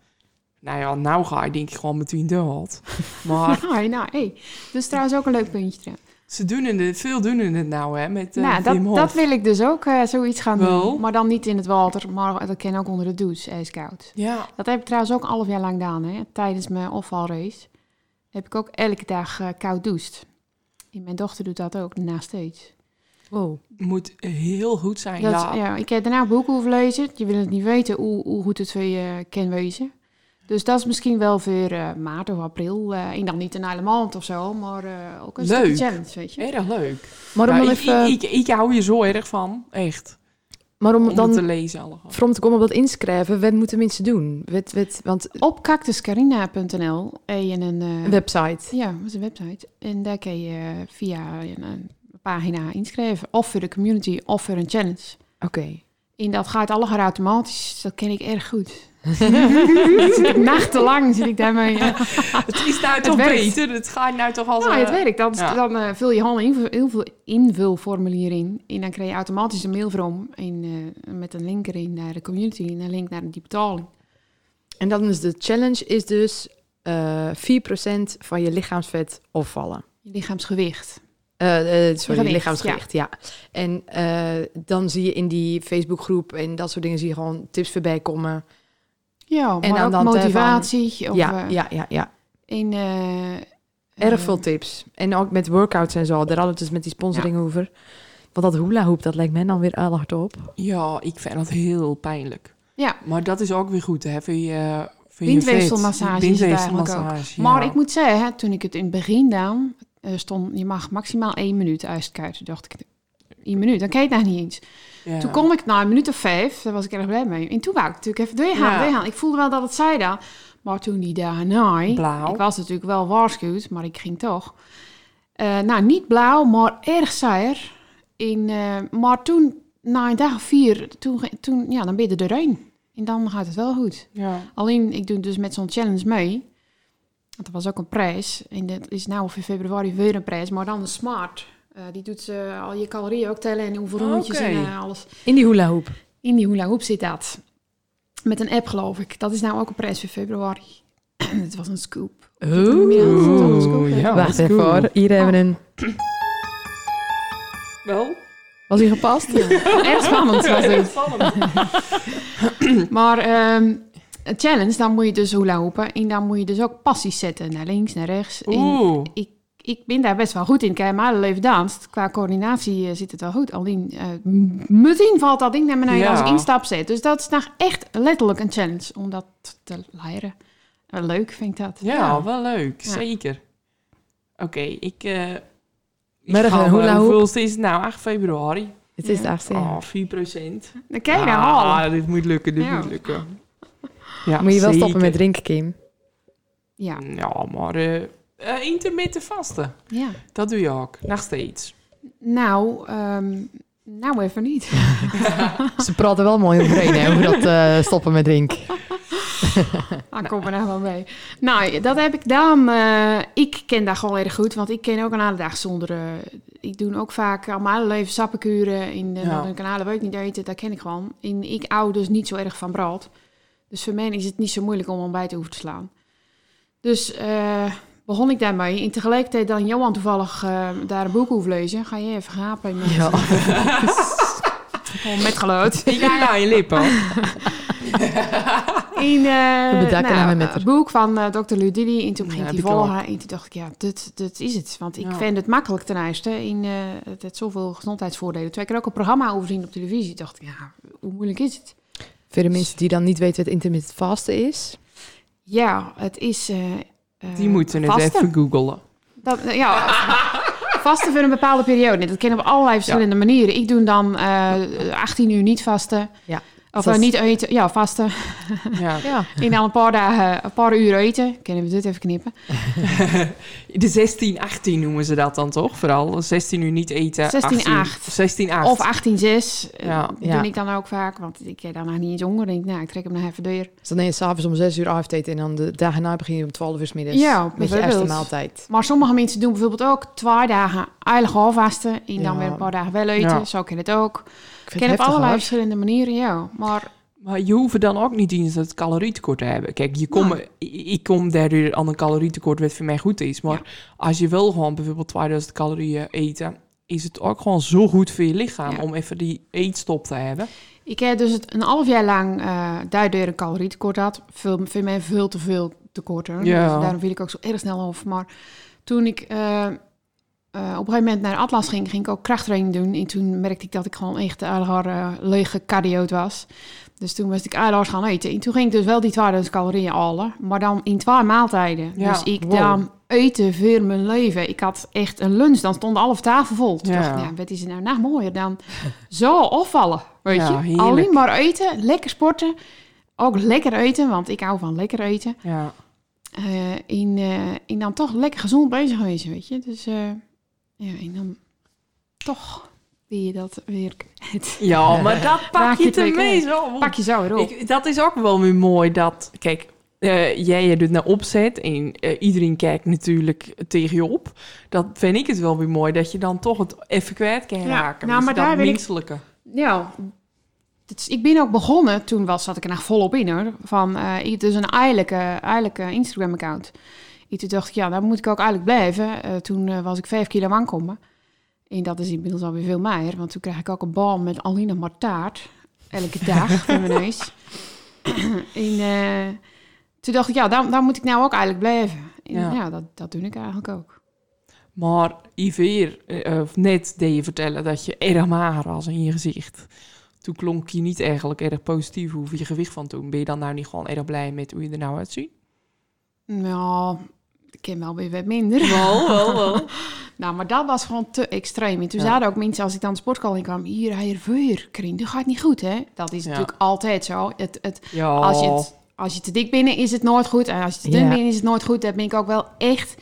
Nou ja, nou ga ik denk ik gewoon meteen dood. Maar Nou, nou, hey. Dus trouwens ook een leuk puntje. ze doen het, veel doen het nou hè, met eh nou, dat, dat wil ik dus ook eh, zoiets gaan Wel? doen. Maar dan niet in het water, maar dat kan ook onder de douche, ijskoud. Ja, Dat heb ik trouwens ook een half jaar lang gedaan. Hè. Tijdens mijn afvalrace heb ik ook elke dag koud doucht. En mijn dochter doet dat ook, na steeds. Wow. moet heel goed zijn. Dat, ja. ja. ik heb daarna boeken over lezen. Je wil het niet weten hoe, hoe goed het voor je kan wezen. Dus dat is misschien wel voor eh, maart of april. eh en dan niet een hele maand of zo, maar eh, ook een Leuk. stukje challenge, weet je. Erg leuk. Maar om, dan ik, even, ik, ik, ik hou je zo erg van, echt. maar om Om het te dan lezen allemaal. voor om te komen op dat inschrijven, wat moeten mensen doen? Wat, wat, want Op cactuscarina.nl heb je een... eh, een website. Ja, dat is een website. En daar kun je via een, een pagina inschrijven. Of voor de community, of voor een challenge. Oké. En dat gaat allemaal automatisch. Dat ken ik erg goed. Zit ik nachtenlang zit ik daarmee. Het is nou toch werkt. beter. Het gaat nou toch als... nou, het werkt. Dan, ja. dan eh, vul je een invul, heel veel invulformulier in. En dan krijg je automatisch een mail. En, eh, met een link erin naar de community. En een link naar die betaling. En dan is de challenge is dus eh 4% van je lichaamsvet opvallen. Je lichaamsgewicht. Eh, eh, sorry, Gewicht, lichaamsgewicht, ja. En eh, dan zie je in die Facebookgroep en dat soort dingen zie je gewoon tips voorbij komen. Ja, En maar aan ook motivatie. Of, ja, eh, ja, ja, ja. En, eh, Erg veel tips. En ook met workouts en zo. Daar hadden we het dus met die sponsoring over. Want dat hula hoop, dat lijkt mij dan weer hard op. Ja, ik vind dat heel pijnlijk. Ja. Maar dat is ook weer goed, hè, voor je... Voor je Windweefselmassage is het eigenlijk ook. Maar ja. ik moet zeggen, hè, toen ik het in het begin dan stond, je mag maximaal één minuut uitkuiten. dacht ik, één minuut, dan kan je het nog niet eens. Ja. Toen kon ik na een minuut of vijf, daar was ik erg blij mee. En toen wou ik natuurlijk even doorgaan, Ja. doorgaan. Ik voelde wel dat het zei dan. Maar toen die daarna, Blauw. ik was natuurlijk wel waarschuwd, maar ik ging toch. Eh, nou, niet blauw, maar erg saaier. In, eh, maar toen, na een dag of vier, toen, toen, ja, dan ben je er doorheen. En dan gaat het wel goed. Ja. Alleen, ik doe dus met zo'n challenge mee. Want dat was ook een prijs. En dat is nou of in februari weer een prijs. Maar dan de Smart. Eh, die doet eh, al je calorieën ook tellen en hoeveel rondjes en eh, alles. In die hula hoop. In die hula hoop zit dat. Met een app, geloof ik. Dat is nou ook een prijs voor februari. Het was een scoop. Oeh. Ja, dat is wel een scoop, ja, Wacht even cool. hoor. Hier hebben we een... Wel? Was hij gepast? Erg spannend was. Maar ehm, een challenge, dan moet je dus hula hoepen. En dan moet je dus ook passies zetten. Naar links, naar rechts. Oeh. ik, ik ben daar best wel goed in. Ik heb mijn hele leven danst. Qua coördinatie eh, zit het wel goed. Alleen eh, m- meteen valt dat ding naar beneden Ja. als ik instap zet. Dus dat is nou echt letterlijk een challenge om dat te leren. Wel leuk vind ik dat. Ja, wel leuk. Ja. Zeker. Oké, ik... eh ik Morgen ga, een hula eh, hoop. Hoeveel is het nou? 8 februari. Het is Ja. de achtste. Oh, 4 procent. Dan kan je. Ah, dit moet lukken, dit Ja. moet lukken. Ja, Moet je wel zeker. stoppen met drinken, Kim. Ja, Ja, maar eh eh, intermittent vasten, ja. dat doe je ook. Nog steeds. Nou, ehm, nou even niet. Ze praten wel mooi overheen hè, over dat eh, stoppen met drinken. Ah, kom er nou wel mee. Nou, dat heb ik dan. eh, ik ken dat gewoon erg goed, want ik ken ook een hele dag zonder. eh, ik doe ook vaak al mijn hele leven sappenkuren. In de Ja. kanalen weet ik niet eten, dat ken ik gewoon. En ik hou dus niet zo erg van brood. Dus voor mij is het niet zo moeilijk om ontbijt over te slaan. Dus eh, begon ik daarmee. En tegelijkertijd dan Johan toevallig eh, daar een boek over lezen. Ga je even gapen? met- Ja. Gewoon met geluid. Ik ga aan je lippen. In hem met het boek van eh Dr. Ludidi. En toen Ja, ging ik ik al. volgen. En toen dacht ik, ja, dit, dit is het. Want ik Ja. vind het makkelijk ten eerste. In, eh, het heeft zoveel gezondheidsvoordelen. Twee keer ook een programma overzien op televisie. dacht ik, ja, hoe moeilijk is het? Voor de mensen die dan niet weten wat intermittent vasten is. Ja, het is... eh, eh, Die moeten het vasten. even googlen. Dat, ja, vasten voor een bepaalde periode. Dat kennen we op allerlei verschillende manieren. Ik doe dan eh 18 uur niet vasten. Ja. Of Dat eh, is- niet eten. Ja, vasten. Ja. Ja. En dan een paar dagen, een paar uur eten. Kunnen we dit even knippen? De 16, 18 noemen ze dat dan toch? Vooral 16 uur niet eten. 16, 18, 8. 16, 8. Of 18-6. Ja. Ja. Dat Ja. doe ik dan ook vaak. Want ik heb dan nog niet eens honger. denk ik, nou, ik trek hem nog even door. Dus dan neem je s'avonds om 6 uur avondeten en dan de dagen na begin je om 12 uur 's middags. Ja, met je eerste maaltijd. Maar sommige mensen doen bijvoorbeeld ook twee dagen eigenlijk afvasten. En dan Ja. weer een paar dagen wel eten. Ja. Zo kan het ook. Vind ken het op allerlei verschillende manieren, ja. Maar Maar je hoeft dan ook niet eens het calorietekort te hebben. Kijk, je kom, ik, kom daardoor aan een calorietekort wat voor mij goed is. Maar als je wel gewoon bijvoorbeeld 2000 calorieën eten, is het ook gewoon zo goed voor je lichaam Ja. om even die eetstop te hebben. Ik heb dus het een half jaar lang eh daardoor een calorietekort had. Veel, voor mij veel te veel tekorten. Ja. Dus daarom viel ik ook zo erg snel af. Maar toen ik eh, op een gegeven moment naar Atlas ging, ging ik ook krachttraining doen. En toen merkte ik dat ik gewoon echt eigenlijk uh, lege cardioot was. Dus toen moest ik eigenlijk gaan eten. En toen ging ik dus wel die 2000 calorieën halen, maar dan in twee maaltijden. Ja, Dus ik wow. dan eten voor mijn leven. Ik had echt een lunch, dan stond de halve tafel vol. Toen Ja. dacht ik, ja, wat is het nou nog mooier dan zo afvallen, weet Ja, je? heerlijk. Alleen maar eten, lekker sporten. Ook lekker eten, want ik hou van lekker eten. Ja. Eh in, eh, en dan toch lekker gezond bezig geweest, weet je. Dus eh, ja, en dan toch weer je dat weer kwijt. ja, maar dat pak je je het ermee kwijt. zo. Pak je zo weer op. Ik, dat is ook wel weer mooi dat, kijk, eh, jij doet naar opzet en eh, iedereen kijkt natuurlijk tegen je op. Dat vind ik het wel weer mooi dat je dan toch het even kwijt kan Ja, raken. nou, Dus maar dat daar wil ik- menselijke. Ja, het is- ik ben ook begonnen, toen was, zat ik er nog volop in hoor, van eh, ik- dus een eigenlijke, eigenlijke Instagram-account. En toen dacht ik, ja, daar moet ik ook eigenlijk blijven. Eh, toen eh, was ik vijf kilo aankomen. En dat is inmiddels alweer veel meer, want toen kreeg ik ook een bal met alleen nog maar taart. Elke dag voor mijn neus. en eh, toen dacht ik, ja, daar, daar moet ik nou ook eigenlijk blijven. En Ja. ja, dat, dat doe ik eigenlijk ook. Maar Iver, of net deed je vertellen dat je erg mager was in je gezicht. Toen klonk je niet eigenlijk erg positief over je gewicht van toen. Ben je dan nou niet gewoon erg blij met hoe je er nou uitziet? Nou, ik ken wel weer wat minder. Wel, wel, wel. Nou, maar dat was gewoon te extreem. En toen Ja. zaten ook mensen, als ik dan de sportschool in kwam... hier, hier, weer, dat gaat niet goed, hè? Dat is Ja. natuurlijk altijd zo. Het, het, Ja, als, je het, als je te dik bent, is het nooit goed. En als je te dun bent, is het nooit goed. Daar ben ik ook wel echt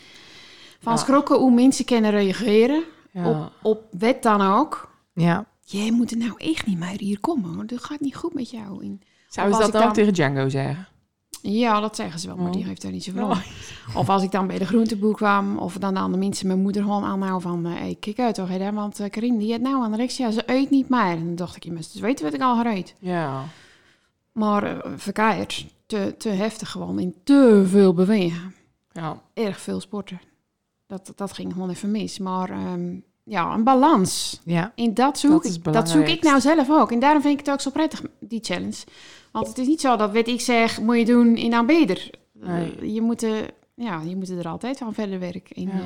van schrokken... hoe mensen kunnen reageren op, op wet dan ook. Ja. Jij moet er nou echt niet meer hier komen, hoor. Dat gaat niet goed met jou. En, Zou je dat ik ook dan- tegen Django zeggen? Ja, dat zeggen ze wel, maar Oh. die heeft daar niet zoveel van. Of als ik dan bij de groenteboer kwam, of dan aan de mensen mijn moeder gewoon aanhouden van... eh, hey, kijk uit toch, hè, want uh, Karin, die heeft nou anorexia, ze eet niet meer. En dan dacht ik, je moest dus weten wat ik al gereed. Ja. Maar uh, verkeerd, te, te heftig gewoon, in te veel bewegen. Ja. Erg veel sporten. Dat, dat ging gewoon even mis. Maar ehm, ja, een balans. Ja. En dat zoek, Dat ik, dat zoek ik nou zelf ook. En daarom vind ik het ook zo prettig, die challenge. Want het is niet zo dat wat ik zeg, moet je doen en dan beter. Nee. je, moet, eh, ja, je moet er altijd van verder werken. En Ja. eh,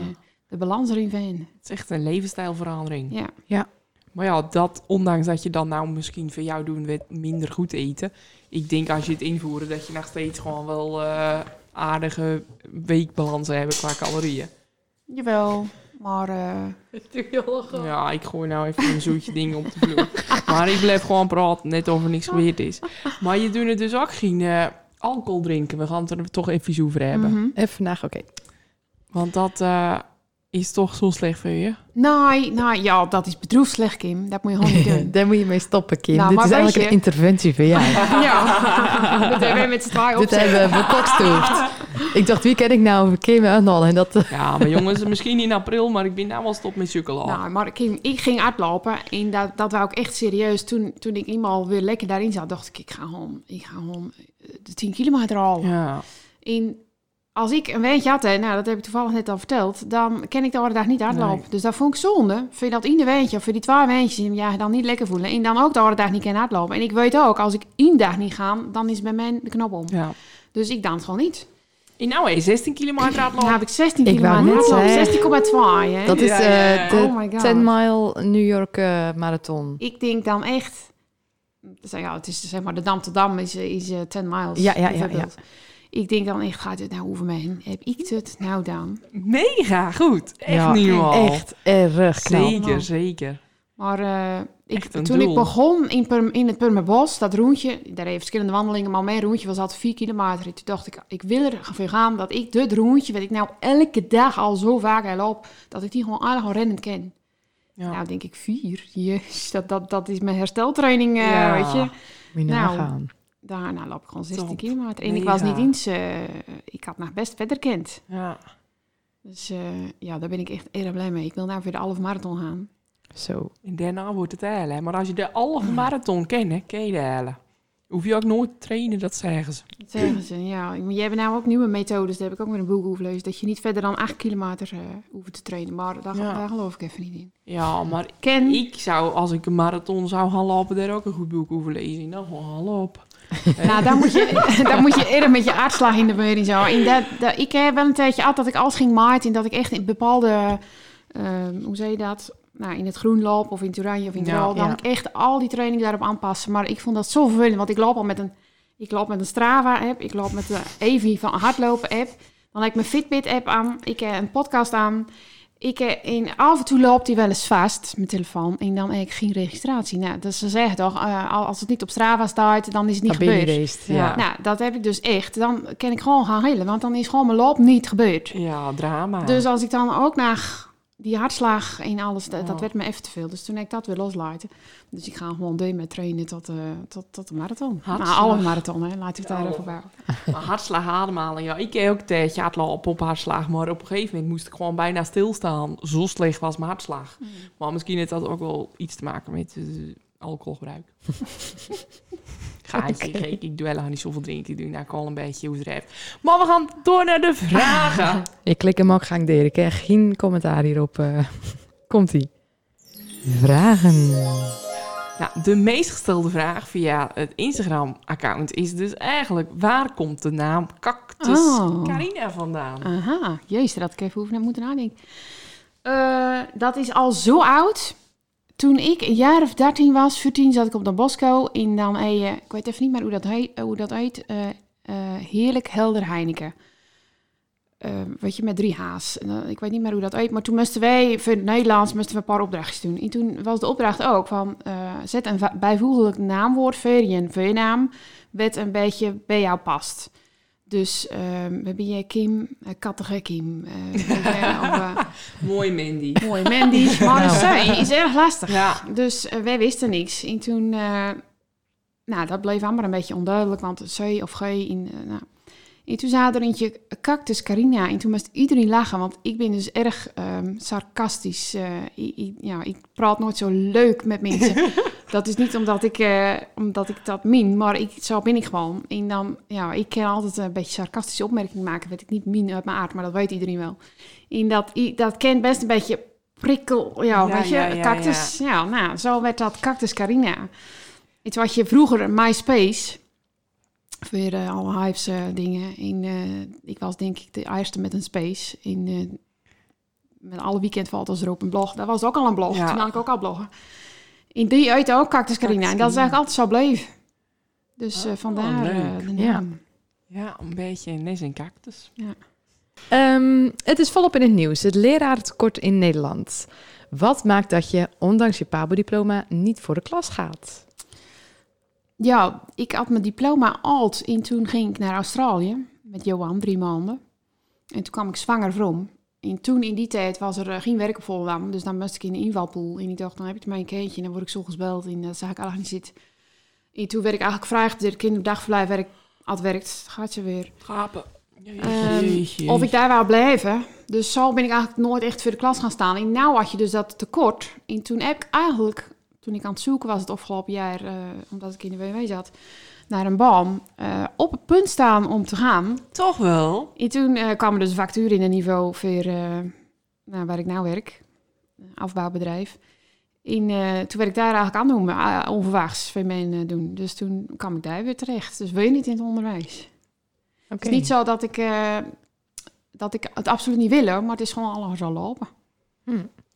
de balans erin vinden. Het is echt een levensstijlverandering. Ja. Maar ja, dat, ondanks dat je dan nou misschien voor jou doen met minder goed eten. Ik denk als je het invoert, dat je nog steeds gewoon wel eh, aardige weekbalansen hebben qua calorieën. Jawel, maar... eh, Ja, ik gooi nou even een zoetje dingen op de vloer. Maar ik blijf gewoon praten, net of er niks gebeurd is. Maar je doet het dus ook geen eh, alcohol drinken. We gaan het er toch even over hebben. mhm. Even vandaag, oké. Want dat eh, is toch zo slecht voor je. Nee, nou ja, dat is bedroefd slecht, Kim. Dat moet je gewoon niet doen. Daar moet je mee stoppen, Kim. Nou, Dit maar is eigenlijk je- een interventie voor jou. ja, dat hebben we met z'n tweeën Dit hebben we bekokstoofd. Ik dacht, wie ken ik nou over Kim en al? En dat... Ja, maar jongens, misschien in april, maar ik ben nou wel stop met chocola. Nou, maar Kim, ik ging uitlopen en dat, dat wou ik echt serieus. Toen, toen ik eenmaal weer lekker daarin zat, dacht ik, ik ga gewoon, ik ga gewoon eh, de 10 kilometer halen. Ja, En als ik een weentje had, hè, nou dat heb ik toevallig net al verteld, dan ken ik de andere dag niet hardlopen. Nee. Dus dat vond ik zonde. Vind je dat in de weentje of voor die twee weentjes die ja, dan niet lekker voelen. En dan ook de andere dag niet kunnen hardlopen. En ik weet ook, als ik één dag niet ga, dan is bij mij de knop om. Ja. Dus ik dans gewoon niet. In nou hé, 16 kilometer Dan hardlopen. heb ik 16 Ik wou kilometer net hardlopen. zeggen. 16,2 hè. Dat is eh, de Oh my God. 10 mile New York eh, marathon. Ik denk dan echt... Ja, het is zeg maar de Dam tot Dam is, eh, is eh, 10 miles. Ja, ja, ja. Ik denk dan echt, gaat het nou over mij heen? Heb ik het nou dan? Mega goed. Echt Ja, niet normaal. Echt erg knap. Zeker, zeker. Maar eh, ik, toen ik begon in, Purm- in het Purmerbos, dat roentje, daar heeft verschillende wandelingen, maar mijn roentje was altijd 4 kilometer. En toen dacht ik, ik wil er voor gaan dat ik dit roentje, wat ik nou elke dag al zo vaak loop, dat ik die gewoon aardig gewoon rennend ken. Ja. Nou, denk ik vier. Jezus, dat, dat, dat is mijn hersteltraining, eh, Ja. weet je. Moet je Nou, nagaan. Daarna loop ik gewoon 16 Top. kilometer. En ik was niet eens, eh, ik had nog best verder kent. ja. Dus eh, ja, daar ben ik echt erg blij mee. Ik wil nou weer de halve marathon gaan. Zo. En daarna wordt het halen. Maar als je de halve marathon kent, hè, ken je de halen. Hoef je ook nooit te trainen, dat zeggen ze. Dat zeggen ze, ja. Maar jij hebt nou ook nieuwe methodes. Daar heb ik ook weer een boek over gelezen. Dat je niet verder dan 8 kilometer eh hoeft te trainen. Maar daar, Ja. daar geloof ik even niet in. Ja, maar Ken, ik zou, als ik een marathon zou gaan lopen, daar ook een goed boek over lezen. Nou, gewoon gaan lopen. nou, dan moet je, dan moet je eerder met je aardslag in de weer en zo. En dat, dat, ik heb wel een tijdje gehad dat ik alles ging maaien. En dat ik echt in bepaalde, ehm, hoe zeg je dat? Nou, in het groen loop of in het oranje of in het Ja, rood. Dan ja. ik echt al die training daarop aanpassen. Maar ik vond dat zo vervelend. Want ik loop al met een, ik loop met een Strava-app. Ik loop met de Evi van hardlopen-app. Dan heb ik mijn Fitbit-app aan. Ik heb een podcast aan. Ik, eh, en af en toe loopt hij wel eens vast, mijn telefoon. En dan heb ik geen registratie. Nou, dus ze zeggen toch, eh, als het niet op Strava staat, dan is het niet je gebeurd. geweest. Ja. Ja. Nou, dat heb ik dus echt. Dan kan ik gewoon gaan rillen, want dan is gewoon mijn loop niet gebeurd. Ja, drama. Dus als ik dan ook naar die hartslag en alles, dat, werd me even te veel. Dus toen heb ik dat weer loslaten. Dus ik ga gewoon door met trainen tot, eh, tot, tot de marathon. Hartslag. Nou, alle marathon, hè. Laat ik daar even bij. Maar hartslag ademhalen, ja. Ik heb ook een tijdje hardlopen op hartslag. Maar op een gegeven moment moest ik gewoon bijna stilstaan. Zo slecht was mijn hartslag. Maar misschien heeft dat ook wel iets te maken met eh, alcoholgebruik. Gaatje, Oké. gek. Ik doe helemaal niet zoveel drinken. Ik doe nou al een beetje hoe het heeft. Maar we gaan door naar de vragen. Ik klik hem ook gang deur. Ik krijg geen commentaar hierop. eh Komt-ie. Vragen. Nou, de meest gestelde vraag via het Instagram-account is dus eigenlijk... waar komt de naam Cactus Oh. Carina vandaan? Aha, jezus, dat ik even naar moeten nadenken. Eh, dat is al zo oud. Toen ik een jaar of 13 was, 14, zat ik op de Bosco in dan een, eh, ik weet even niet meer hoe dat heet, hoe dat heet eh, eh, heerlijk helder Heineken. Eh, weet je, met drie eh, ik weet niet meer hoe dat heet, maar toen moesten wij, voor het Nederlands, moesten we een paar opdrachtjes doen. En toen was de opdracht ook van, eh, zet een bijvoeglijk naamwoord voor je voor je naam, wat een beetje bij jou past. Dus ehm, we hebben je Kim, uh, kattige Kim. eh, eh, Mooi, Mandy. Mooi Mandy. Maar Nou. zij is erg lastig. Ja. Dus wij wisten niks. En toen, eh, nou, dat bleef allemaal een beetje onduidelijk, want zij of gij in, nou. En toen zei er eentje cactus Carina en toen moest iedereen lachen, want ik ben dus erg ehm, sarcastisch. eh, ik, ik- ja, ik praat nooit zo leuk met mensen. dat is niet omdat ik, eh, omdat ik dat min, maar ik, zo ben ik gewoon. En dan, ja, ik kan altijd een beetje sarcastische opmerkingen maken, weet ik niet min uit mijn aard, maar dat weet iedereen wel. En dat, dat kent best een beetje prikkel, ja, Ja, weet je, ja, ja, cactus. Ja. nou, zo werd dat cactus Carina. Het was je vroeger MySpace, voor eh, alle hypes eh, dingen. En ik was denk ik de eerste met een space. In, met alle weekendfoto's erop een blog. Dat was ook al een blog. Ja. Toen had ik ook al bloggen. In die uit ook Cactus Carina. En dat is eigenlijk altijd zo bleef. Dus eh, Oh, vandaar eh, leuk. de Ja. naam. Ja, een beetje nes en cactus. Ehm, het is volop in het nieuws. Het leraartekort in Nederland. Wat maakt dat je, ondanks je PABO-diploma, niet voor de klas gaat? Ja, ik had mijn diploma alt en toen ging ik naar Australië met Johan, drie maanden. En toen kwam ik zwanger from. En toen in die tijd was er eh, geen werk op Volendam, dus dan moest ik in de invalpool. En ik dacht, dan heb ik maar een kindje en dan word ik zo gebeld en dat zag ik eigenlijk niet zitten. En toen werd ik eigenlijk gevraagd dat ik kinderdagverblijf werk, had werkt. Gaat ze weer. Gapen. Ehm. Of ik daar wou blijven. Dus zo ben ik eigenlijk nooit echt voor de klas gaan staan. En nou had je dus dat tekort. En toen heb ik eigenlijk, toen ik aan het zoeken was het afgelopen jaar, eh, omdat ik in de WW zat, naar een baan eh, op het punt staan om te gaan. Toch wel? En toen eh, kwam er dus een vacature in een niveau voor eh, nou, waar ik nou werk, een afbouwbedrijf. En eh, toen werd ik daar eigenlijk aan doen, uh, onverwachts voor mijn doen. Dus toen kwam ik daar weer terecht. Dus wil je niet in het onderwijs? Het is niet zo dat ik, eh, dat ik het absoluut niet wil, maar het is gewoon alles al lopen.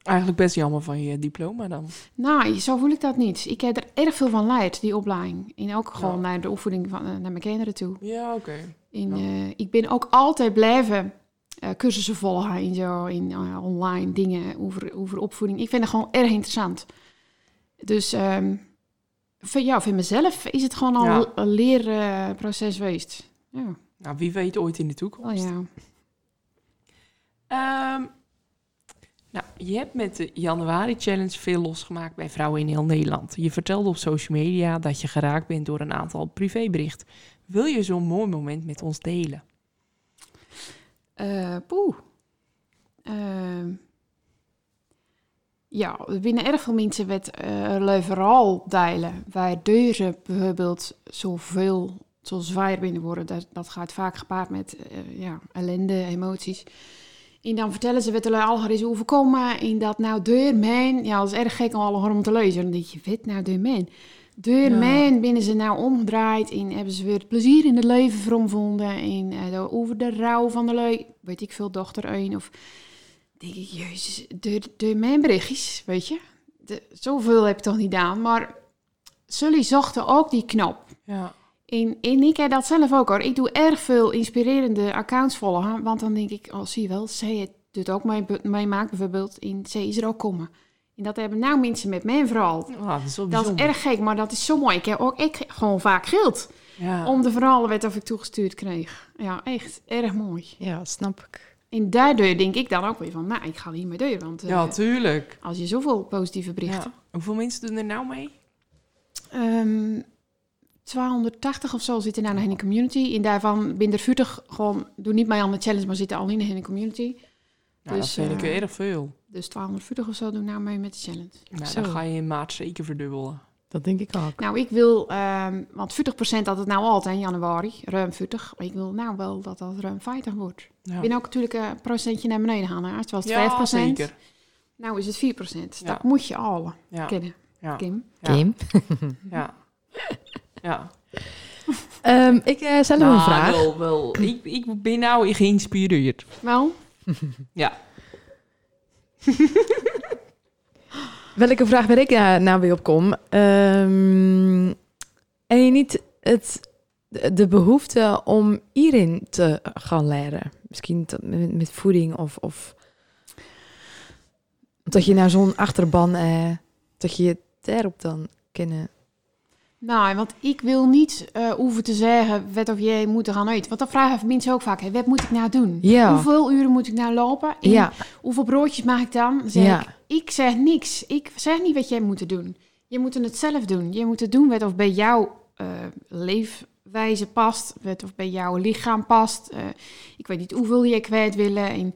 Eigenlijk best jammer van je diploma dan. Nou, zo voel ik dat niet. Ik heb er erg veel van leid, die opleiding. En ook gewoon Ja. naar de opvoeding van, eh, naar mijn kinderen toe. Ja, oké. En, Ja. eh, ik ben ook altijd blijven eh, cursussen volgen en zo, in online dingen over, over opvoeding. Ik vind het gewoon erg interessant. Dus ehm voor, ja, voor mezelf is het gewoon al Ja. een leerproces geweest. Ja, Nou, wie weet ooit in de toekomst. oh ja. Ehm, nou, je hebt met de Januari Challenge veel losgemaakt bij vrouwen in heel Nederland. Je vertelde op social media dat je geraakt bent door een aantal privéberichten. Wil je zo'n mooi moment met ons delen? Eh, poeh. Ehm, ja, binnen erg veel mensen met uh, vooral delen. Waar deuren bijvoorbeeld zoveel, zo zwaar binnen worden. Dat, dat gaat vaak gepaard met eh, ja, ellende, emoties. En dan vertellen ze wat er al is overkomen. En dat nou deur mijn, ja, dat is erg gek om alle om te lezen. Dan denk je, wat nou deur mijn? Deur Ja. mijn binnen ze nou omgedraaid en hebben ze weer het plezier in het leven veromvonden. En eh, over de rouw van de lui, weet ik veel, dochter een. Of denk ik, jezus, deur, deur mijn berichtjes, weet je. De, zoveel heb ik toch niet gedaan. Maar Sully zochten ook die knop. Ja. En, en ik heb dat zelf ook hoor. Ik doe erg veel inspirerende accounts volgen. Want dan denk ik, oh zie je wel, zij doet ook mee, meemaakt bijvoorbeeld. En zij is er ook komen. En dat hebben nou mensen met mijn vooral. Ah, dat is Dat is erg gek, maar dat is zo mooi. Ik heb ook ik gewoon vaak geld Ja. om de verhalen wat of ik toegestuurd kreeg. Ja, echt erg mooi. Ja, snap ik. En daardoor denk ik dan ook weer van, nou, ik ga hiermee door. Want eh, ja, tuurlijk. als je zoveel positieve berichten... Ja. Hoeveel mensen doen er nou mee? Ehm, 280 of zo zitten nou in de community. En daarvan ben er 40 gewoon, doen niet mee aan de challenge, maar zitten al in de community. Dus, dat vind ik eh, erg veel. Dus 240 of zo doen nou mee met de challenge. Nou, zo. dan ga je in maart zeker verdubbelen. Dat denk ik ook. Nou, ik wil, ehm, want 40% had het nou altijd in januari, ruim 40. Maar ik wil nou wel dat dat ruim 50 wordt. Ja, Ik ben ook natuurlijk een procentje naar beneden gaan. Hè? Het was 5%. ja zeker. Nou is het 4%. Ja. Dat moet je al Ja. kennen, Ja. Kim. Ja. Kim? Ja. ja. Ehm, ik eh stel hem een Nou, vraag. Wel, wel. Ik, ik ben nou geïnspireerd. Wel, Ja. Welke vraag waar ik nou weer op kom. Ehm, en je niet het, de, behoefte om hierin te gaan leren? Misschien te- met, met voeding of, of... Dat je nou zo'n achterban... eh, dat je het daarop dan kennen... Nou, want ik wil niet eh hoeven te zeggen wat of jij moet gaan eten. Want dan vragen mensen ook vaak, hè, wat moet ik nou doen? Ja. Hoeveel uren moet ik nou lopen? En Ja, Hoeveel broodjes mag ik dan? Dan Zeg Ja. ik, ik zeg niks. Ik zeg niet wat jij moet doen. Je moet het zelf doen. Je moet het doen wat of bij jouw eh, leefwijze past. Wat of bij jouw lichaam past. Eh, ik weet niet hoeveel je kwijt willen. En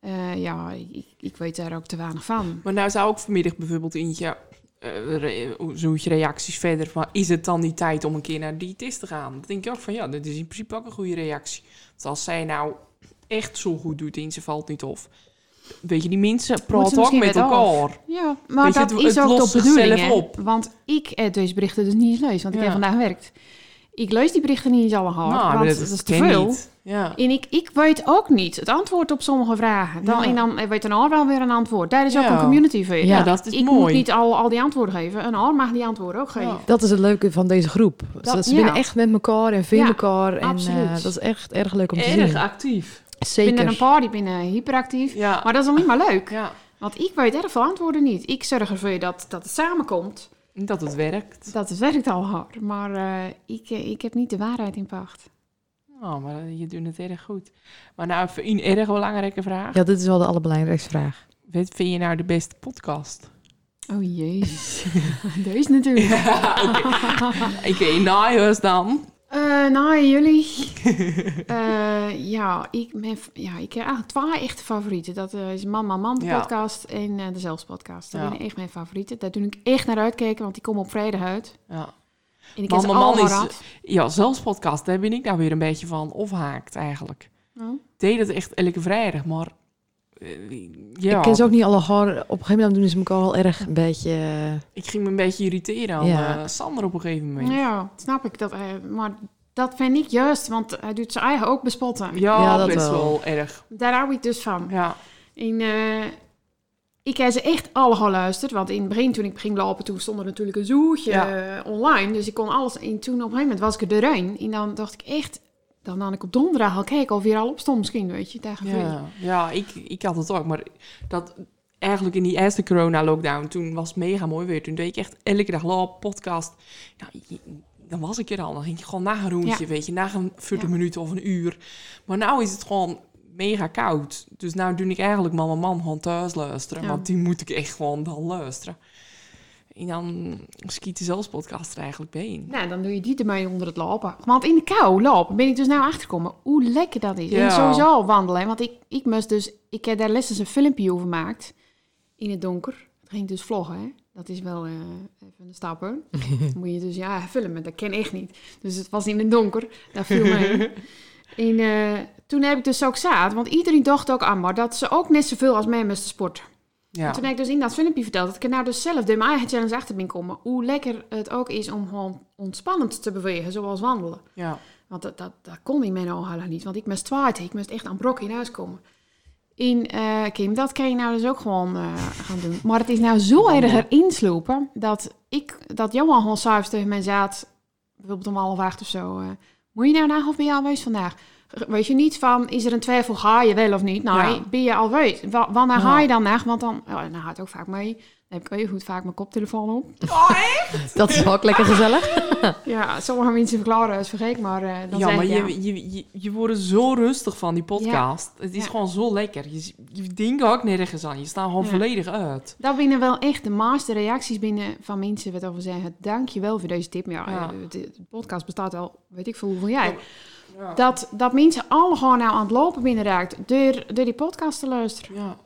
eh, ja, ik, ik weet daar ook te weinig van. Maar nou zou ik vanmiddag bijvoorbeeld eentje... eh zoek je reacties verder? Maar is het dan niet tijd om een keer naar de diëtist te gaan? Dan denk ik ook van ja, dat is in principe ook een goede reactie. Want als zij nou echt zo goed doet en ze valt niet op... Weet je, die mensen praten ook met af. elkaar. Ja, maar je, dat het- is het ook de bedoeling. hè. op. Want ik heb deze berichten dus niet eens lees, want ik heb vandaag gewerkt. Ik lees die berichten niet allemaal hard, Nou, want dat, dat, is te veel. niet. Ja. En ik, ik weet ook niet het antwoord op sommige vragen. Dan, Ja. En dan weet een ander wel weer een antwoord. Daar is ook een community voor. Ja, dat is ik mooi. moet niet al, al die antwoorden geven. Een ander mag die antwoorden ook geven. Ja. dat is het leuke van deze groep. Dat- ze ja. binnen echt met elkaar en vinden Ja, elkaar. En absoluut. eh, dat is echt erg leuk om te Erg zien. actief. Ik Zeker. ben er een paar die ben hyperactief. Ja. Maar dat is alleen maar leuk. ja. Want ik weet erg veel antwoorden niet. Ik zorg ervoor dat, dat het samenkomt. Dat het werkt. Dat het werkt al hard. Maar eh, ik, eh, ik heb niet de waarheid in pacht. Oh, maar je doet het erg goed. Maar nou, even een erg belangrijke vraag. Ja, dit is wel de allerbelangrijkste vraag. Wat vind je nou de beste podcast? Oh jezus. Deze natuurlijk. Oké, Nios dan. Eh, nou, jullie. Eh, ja, ik, ben, ja, ik heb eigenlijk twee echte favorieten. Dat eh, is Man Man Ja. podcast en eh, de Zelfs podcast. Dat Ja. zijn echt mijn favorieten. Daar doe ik echt naar uitkijken, want die komen op vrijdag uit. Ja. En ik mijn man is-. Ja, zelfs podcast, daar ben ik nou weer een beetje van afhaakt eigenlijk. Ik deed het echt elke vrijdag, maar... eh, ja, Ik ken ze ook niet alle haar. Op een gegeven moment doen ze elkaar wel erg een beetje... eh, ik ging me een beetje irriteren aan Ja. eh, Sander op een gegeven moment. Ja, snap ik. Dat, eh, maar dat vind ik juist, want hij doet zijn eigen ook bespotten. Ja, Ja, dat best wel. wel erg. Daar hou ik dus van. Ja, En, eh, ik heb ze echt alle geluisterd. Want in het begin, toen ik ging lopen, toen stond er natuurlijk een zoetje Ja. online. Dus ik kon alles. En toen op een gegeven moment was ik er doorheen. En dan dacht ik echt... Dan had ik op donderdag al kijken of weer al op stond misschien, weet je. Gevoel. ja, ja ik, ik had het ook. Maar dat, eigenlijk in die eerste corona-lockdown, toen was het mega mooi weer. Toen deed ik echt elke dag loop, podcast. Dan was ik er al. Dan ging je gewoon na een rondje, weet je. Na een 40 Ja. minuten of een uur. Maar nou is het gewoon mega koud. Dus nou doe ik eigenlijk mijn man gewoon thuis luisteren. Want die moet ik echt gewoon dan luisteren. En dan schiet die zelfs podcast er eigenlijk bij in. Nou, dan doe je die ermee onder het lopen. Want in de kou lopen ben ik dus nou achtergekomen hoe lekker dat is. Ja. En sowieso wandelen. Want ik, ik moest dus... Ik heb daar lessen een filmpje over gemaakt. In het donker. Het ging dus vloggen, hè. Dat is wel eh, even een stap, hoor. Moet je dus, ja, filmen. Dat ken echt niet. Dus het was in het donker. Daar viel mee. en eh, toen heb ik dus ook zaad. Want iedereen dacht ook aan maar dat ze ook net zoveel als mij moesten sporten. Ja, En toen heb ik dus in dat filmpje verteld dat ik er nou dus zelf door mijn eigen challenge achter ben komen. Hoe lekker het ook is om gewoon ontspannend te bewegen, zoals wandelen. ja. Want dat, dat, dat kon in mijn ogen niet, want ik moest twaarten. Ik moest echt aan brok in huis komen. In eh, Kim, dat kan je nou dus ook gewoon eh, gaan doen. Maar het is nou zo erg erin slopen dat ik, dat Johan gewoon s'avonds tegen mij zaad, bijvoorbeeld om half acht of zo. eh, moet je nou naar of ben je geweest vandaag? Weet je niet van, is er een twijfel, ga je wel of niet? Nou, Ja. ben je al weet. Wa- Wanneer ga je dan naar? Want dan, ja, nou gaat het ook vaak mee. Dan heb ik heel goed vaak mijn koptelefoon op. Dat is ook lekker gezellig. Ja, sommige mensen verklaren het vergeet, maar eh dan ja, maar ik, ja. je, je, je, je wordt zo rustig van die podcast. Het is Ja. gewoon zo lekker. Je, je denkt ook nergens aan. Je staat gewoon Ja. volledig uit. Dat binnen wel echt de meeste reacties binnen van mensen wat over zeggen. Dank je wel voor deze tip. Ja, Ja. eh, de, de podcast bestaat al, weet ik veel hoeveel jaar. Ja. Dat, dat mensen alle gewoon nou aan het lopen binnen raakt door, door die podcast te luisteren. Ja.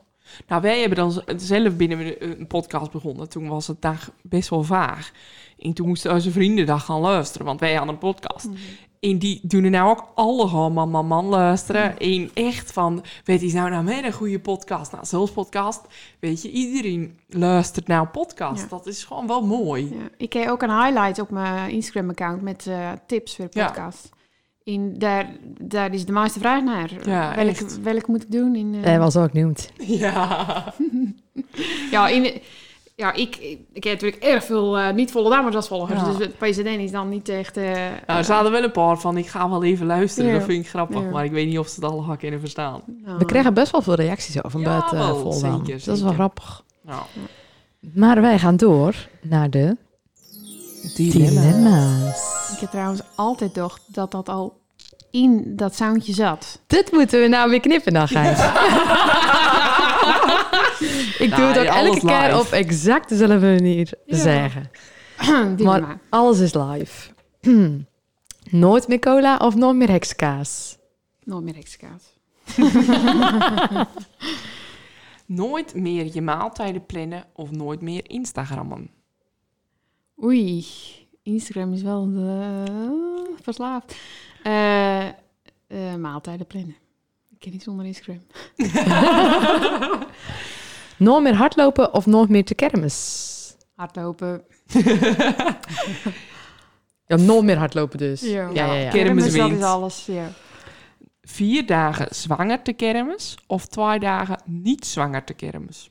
Nou, wij hebben dan zelf binnen een- podcast begonnen. Toen was het dag best wel vaag. En toen moesten onze vrienden daar gaan luisteren, want wij hadden een podcast. En die doen er nou ook alle gewoon man, man, man luisteren. En echt van, weet je nou nou met een goede podcast? Nou, zelfs podcast, weet je, iedereen luistert naar een podcast. Ja. Dat is gewoon wel mooi. Ja. Ik heb ook een highlight op mijn Instagram-account met eh, tips voor de Ja. Daar, daar is de meeste vraag naar. Ja, welke, echt. welke moet ik doen? In, eh, Hij was ook nieuwd. Ja. Ja, in, ja ik, ik, ik heb natuurlijk erg veel eh, niet volle dames als volgers. Ja. Dus het PCD is dan niet echt... eh, Nou, er zaten wel een paar van, ik ga wel even luisteren. Ja. Dat vind ik grappig, Ja. maar ik weet niet of ze het allemaal kunnen verstaan. We krijgen best wel veel reacties over buiten zeker, Dat is wel grappig. Maar wij gaan door naar de dilemma's. Ik heb trouwens altijd gedacht dat dat al in dat soundje zat. Dit moeten we nou weer knippen dan, Gijs. Ik doe Nou, het ook alles elke keer live. op exact dezelfde manier Ja. zeggen. Dilemma. Maar alles is live. nooit meer cola of nooit meer hekskaas? Nooit meer extra's. nooit meer je maaltijden plannen of nooit meer Instagrammen. Oei, Instagram is wel eh, verslaafd. Eh, eh, maaltijden plannen. Ik ken niet zonder Instagram. Nooit meer hardlopen of nooit meer te kermis? Hardlopen. Ja, nooit meer hardlopen dus. Ja. ja, ja. ja. Kermis dat is alles. Ja. Vier dagen zwanger te kermis of twee dagen niet zwanger te kermis.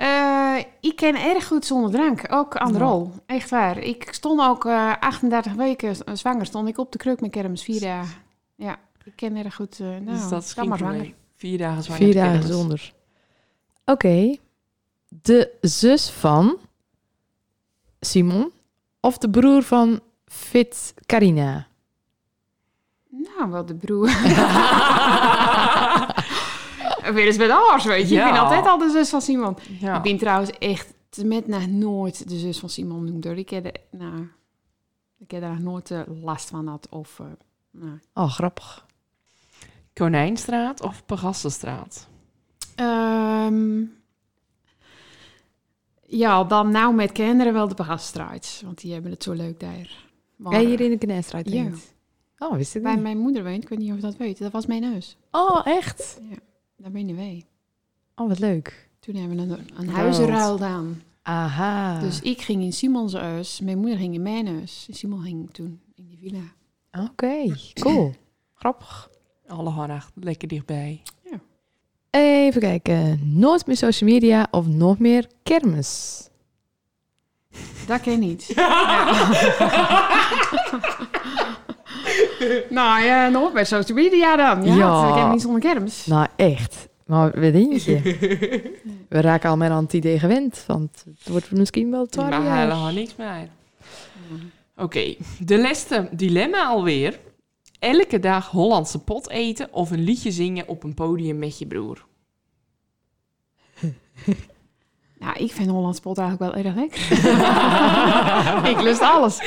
Eh, ik ken erg goed zonder drank. Ook aan de rol. Echt waar. Ik stond ook eh 38 weken z- zwanger. Stond ik op de kruk met kermis. Vier dagen. Ja, ik ken erg goed. eh nou, dus dat is maar zwanger. Vier dagen zwanger Vier dagen kermis. zonder. Oké. De zus van Simon of de broer van Fit Carina? Nou, wel de broer. Weer eens met oors, weet je. Ja. Ik ben altijd al de zus van Simon. Ja. Ik ben trouwens echt met nog nooit de zus van Simon noemd. Hoor. Ik heb, er- nou, ik heb daar nooit eh, last van had. Of, eh, nou. Oh, grappig. Konijnstraat of Pegassenstraat? Ehm, Ja, dan nou met kinderen wel de Baasstraat. Want die hebben het zo leuk daar. Maar, Ja, hier in de Knestraat. Ja. Oh, wist ik Bij niet. mijn moeder woont, ik weet niet of je dat weet. Dat was mijn huis. Oh, echt? Daar ben je wij. Oh, wat leuk. Toen hebben we een, een huizenruil gedaan. Aha. Dus ik ging in Simons huis. Mijn moeder ging in mijn huis. En Simon ging toen in die villa. Oké, cool. Grappig. Alle handig, lekker dichtbij. Even kijken. Nooit meer social media of nog meer kermis? Dat ken ik niet. nou ja, nog bij social media dan. Ja, ik niet zonder kermis. Nou, echt. Maar wat denk je? We raken al meer aan het idee gewend, want het wordt misschien wel twaalf Maar jaar. helemaal niks meer. Oké, de laatste dilemma alweer. Elke dag Hollandse pot eten of een liedje zingen op een podium met je broer. Nou, ik vind Hollands pot eigenlijk wel erg lekker. ik lust alles.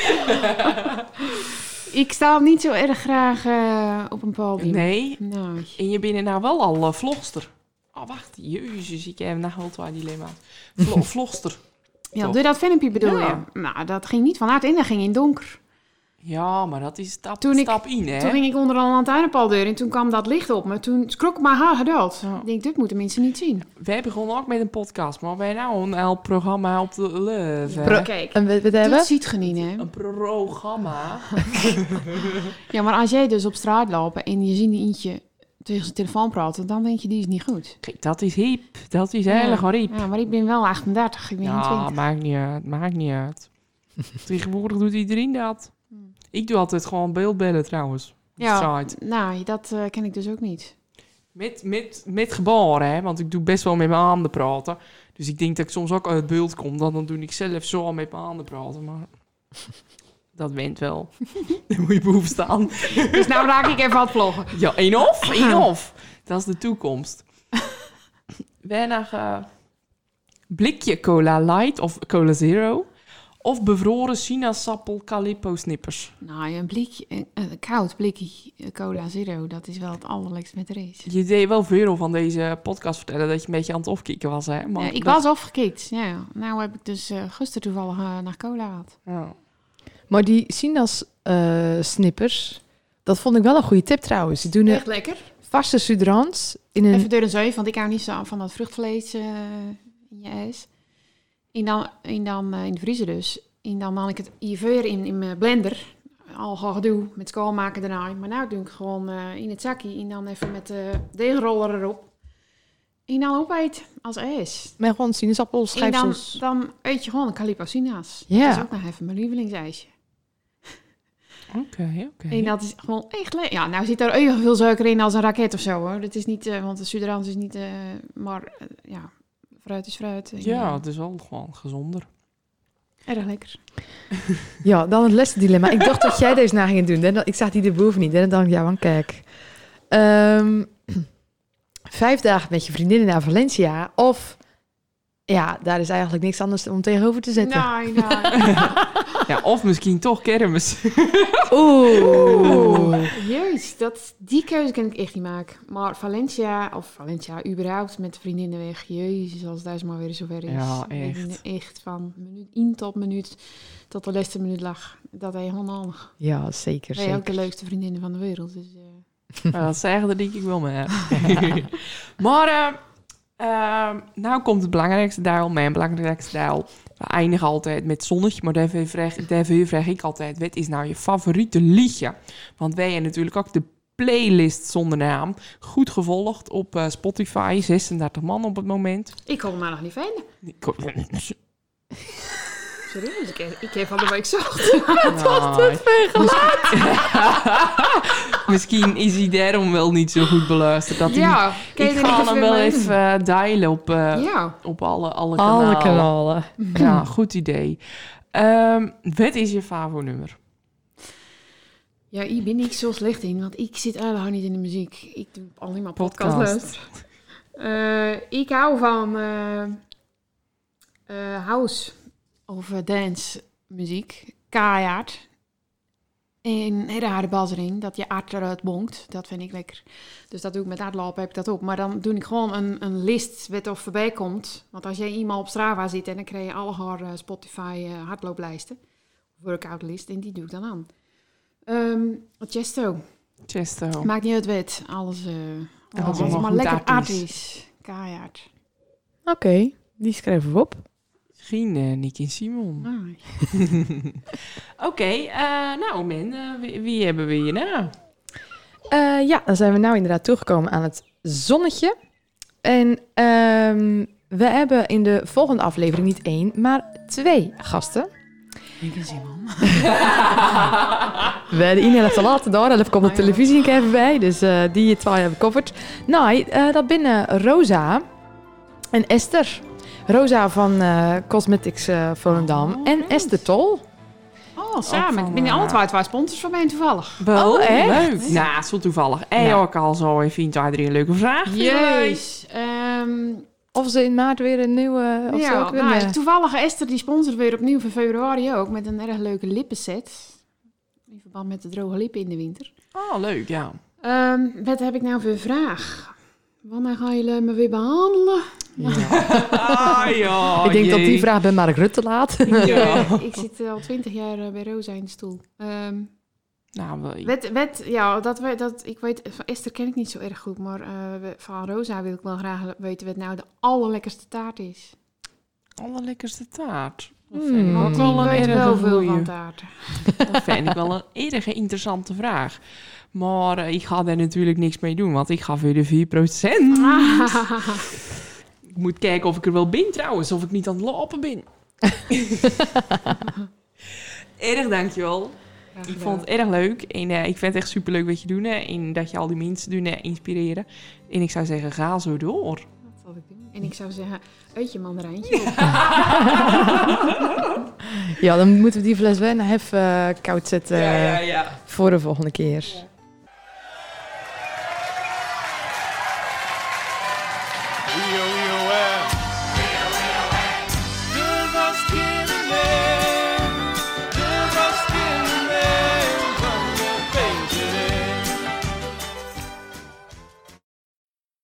Ik sta niet zo erg graag eh, op een podium. Nee, Nou, en je bent nou wel al uh, vlogster. Oh, wacht, jezus, ik heb nog wel twee dilemma's. Vlo vlogster. ja, Toch? doe dat filmpje bedoel Ja. je? Nou, dat ging niet van hard in, dat ging in donker. Ja, maar dat is stap, Toen ik- stap in, hè? Toen ging ik onder een lantaarnpaaldeur en toen kwam dat licht op me. Toen schrok ik mijn haar gedood. Ja. Ik denk, dit moeten mensen niet zien. Wij begonnen ook met een podcast, maar wij nou een heel programma op de Leuven. Pro- Kijk, En hebben dat ziet je niet, hè? Een programma. Ja, maar als jij dus op straat loopt en je ziet een eentje tegen zijn telefoon praten, dan denk je, die is niet goed. Kijk, dat is hip. Dat is heel Ja. hip. Ja, maar ik ben wel 38, ik ben Ja, 20. maakt niet uit. Maakt niet uit. Tegenwoordig doet iedereen dat. Ik doe altijd gewoon beeldbellen trouwens. Ja, Site. nou, dat eh, ken ik dus ook niet. Met, met, met gebaren, hè. Want ik doe best wel met mijn handen praten. Dus ik denk dat ik soms ook uit beeld kom. Dan, dan doe ik zelf zo met mijn handen praten. Maar dat went wel. Daar moet je boven staan. Dus nou raak ik even aan het vloggen. Ja, één of, één of. Dat is de toekomst. Weinig eh, blikje cola light of cola zero. Of bevroren sinaasappel calippo snippers. Nou, een blikje, een, een koud blikje eh, cola zero, dat is wel het allerlekste met de race. Je deed wel veel van deze podcast vertellen dat je een beetje aan het opkikken was, hè? Maar Ja, ik dat- was afgekikt, ja. ja. Nou heb ik dus eh gisteren toevallig eh, naar cola gehad. Ja. Maar die sinaas eh, snippers, dat vond ik wel een goede tip trouwens. Die doen een Echt lekker. vaste sudrans in een... Even door een zeef, want ik hou niet zo van dat vruchtvlees eh, in je ijs. En dan, en dan eh, in de vriezer dus. En dan maak ik het hier in, in mijn blender. Al gedoe met schoonmaken daarna. Maar nou doe ik gewoon eh, in het zakje. En dan even met de deegroller erop. En dan opeten als ijs. Met gewoon En dan, dan eet je gewoon een. Ja. Dat is ook nog even mijn lievelingsijsje. Oké, oké. En dat is gewoon echt lekker. Ja, nou zit er even veel suiker in als een raket of zo hoor. Dat is niet, eh, want de Suderans is niet, eh, maar ja, fruit is fruit. En, Ja, eh, het is wel gewoon gezonder. erg lekker. Ja, dan het laatste dilemma. Ik dacht dat jij deze na ging doen. hè. Ik zag die erboven niet. En dan dacht ik, ja, want kijk. Ehm, vijf dagen met je vriendinnen naar Valencia. Of, ja, daar is eigenlijk niks anders om tegenover te zetten. Nee, nee. Ja, of misschien toch kermis. Oeh. Jezus, dat, die keuze kan ik echt niet maken. Maar Valencia, of Valencia überhaupt met vriendinnen weg. Jezus, als daar eens maar weer zover is. Ja, echt. zijn echt van minuut 1 tot minuut, tot de laatste minuut lag. Dat is helemaal handig. Ja, zeker, Wij ook de leukste vriendinnen van de wereld. Dus, eh, Ja, dat zeggen er denk ik wel mee. maar eh, eh, nou komt het belangrijkste deel, mijn belangrijkste deel. We eindigen altijd met zonnetje, maar daarvoor vraag, daarvoor vraag ik altijd... wat is nou je favoriete liedje? Want wij hebben natuurlijk ook de playlist zonder naam. Goed gevolgd op eh, Spotify, 36 man op het moment. ik kon hem maar nog niet vinden. Ik- Serieus, ik, heb- ik heb van de week zocht. Nou, Misschien is hij daarom wel niet zo goed beluisterd. Dat Ja, ik ga hem wel mee even eh, deilen op, eh, Ja, op alle, alle kanalen. Alle kanalen. Ja, goed idee. Ehm, wat is je favo-nummer? Ja, hier ben ik zo slecht in, want ik zit helemaal niet in de muziek. Ik doe alleen maar Podcast. podcast. Eh, ik hou van eh, eh, house of eh, dance muziek. Keihard. En hele harde bas erin, dat je aard eruit bonkt. Dat vind ik lekker. Dus dat doe ik met aardlopen, heb ik dat ook. Maar dan doe ik gewoon een, een list wat er voorbij komt. Want als jij iemand op Strava zit en dan krijg je alle haar eh, Spotify eh, hardlooplijsten. Workout list, en die doe ik dan aan. Ehm Chesto. Chesto. Maakt niet uit wet. Alles, alles maar lekker aardig. Keihard. Oké, die schrijven we op. Misschien Nick en Simon. Ah. Oké, eh, nou men, eh, wie, wie hebben we hier nou? Eh, ja, dan zijn we nou inderdaad toegekomen aan het zonnetje. En ehm, we hebben in de volgende aflevering niet één, maar twee gasten. Nick en Simon. We hebben Ine te laten door, en komt de televisie een keer even bij, dus eh, die twee hebben coverd. Nou, eh, dat binnen Rosa en Esther. Rosa van eh, Cosmetics eh Volendam Oh, en. Esther Tol. Oh, samen. van, Ik ben eh, alle twee twee sponsors van mij toevallig. Wel, Oh, echt? leuk. Nou, zo toevallig. En Nou. ook al zo, ik vind daar een leuke vraag. Jeus. Ehm Of ze in maart weer een nieuwe... Of ja, ook weer nou, een- toevallig Esther die sponsort weer opnieuw voor februari ook. Met een erg leuke lippenset. In verband met de droge lippen in de winter. Oh, leuk, ja. Ehm, wat heb ik nou voor een vraag? Wanneer gaan jullie me weer behandelen? Ah, ja. ik denk dat die vraag bij Mark Rutte laat. Ja. ik zit al twintig jaar eh, bij Rosa in de stoel. Ehm, Nou, wel, Wet, wet, ja, dat, we- dat, ik weet, van Esther ken ik niet zo erg goed, maar eh, van Rosa wil ik wel graag weten wat nou de allerlekkerste taart is. allerlekkerste taart. Dat Hmm. vind ik ook wel een erg wel veel goeie. van taarten. Dat vind ik wel een erg interessante vraag. Maar eh, ik ga daar natuurlijk niks mee doen, want ik ga voor de 4%. Ik moet kijken of ik er wel ben trouwens, of ik niet aan het lopen ben. erg dankjewel. Ik vond het erg leuk en eh, ik vind het echt superleuk wat je doet hè, en dat je al die mensen doet eh, inspireren. En ik zou zeggen, ga zo door. Dat zal ik doen. En ik zou zeggen, eet je mandarijntje op. Ja, dan moeten we die fles wijn even eh, koud zetten ja, ja. voor de volgende keer.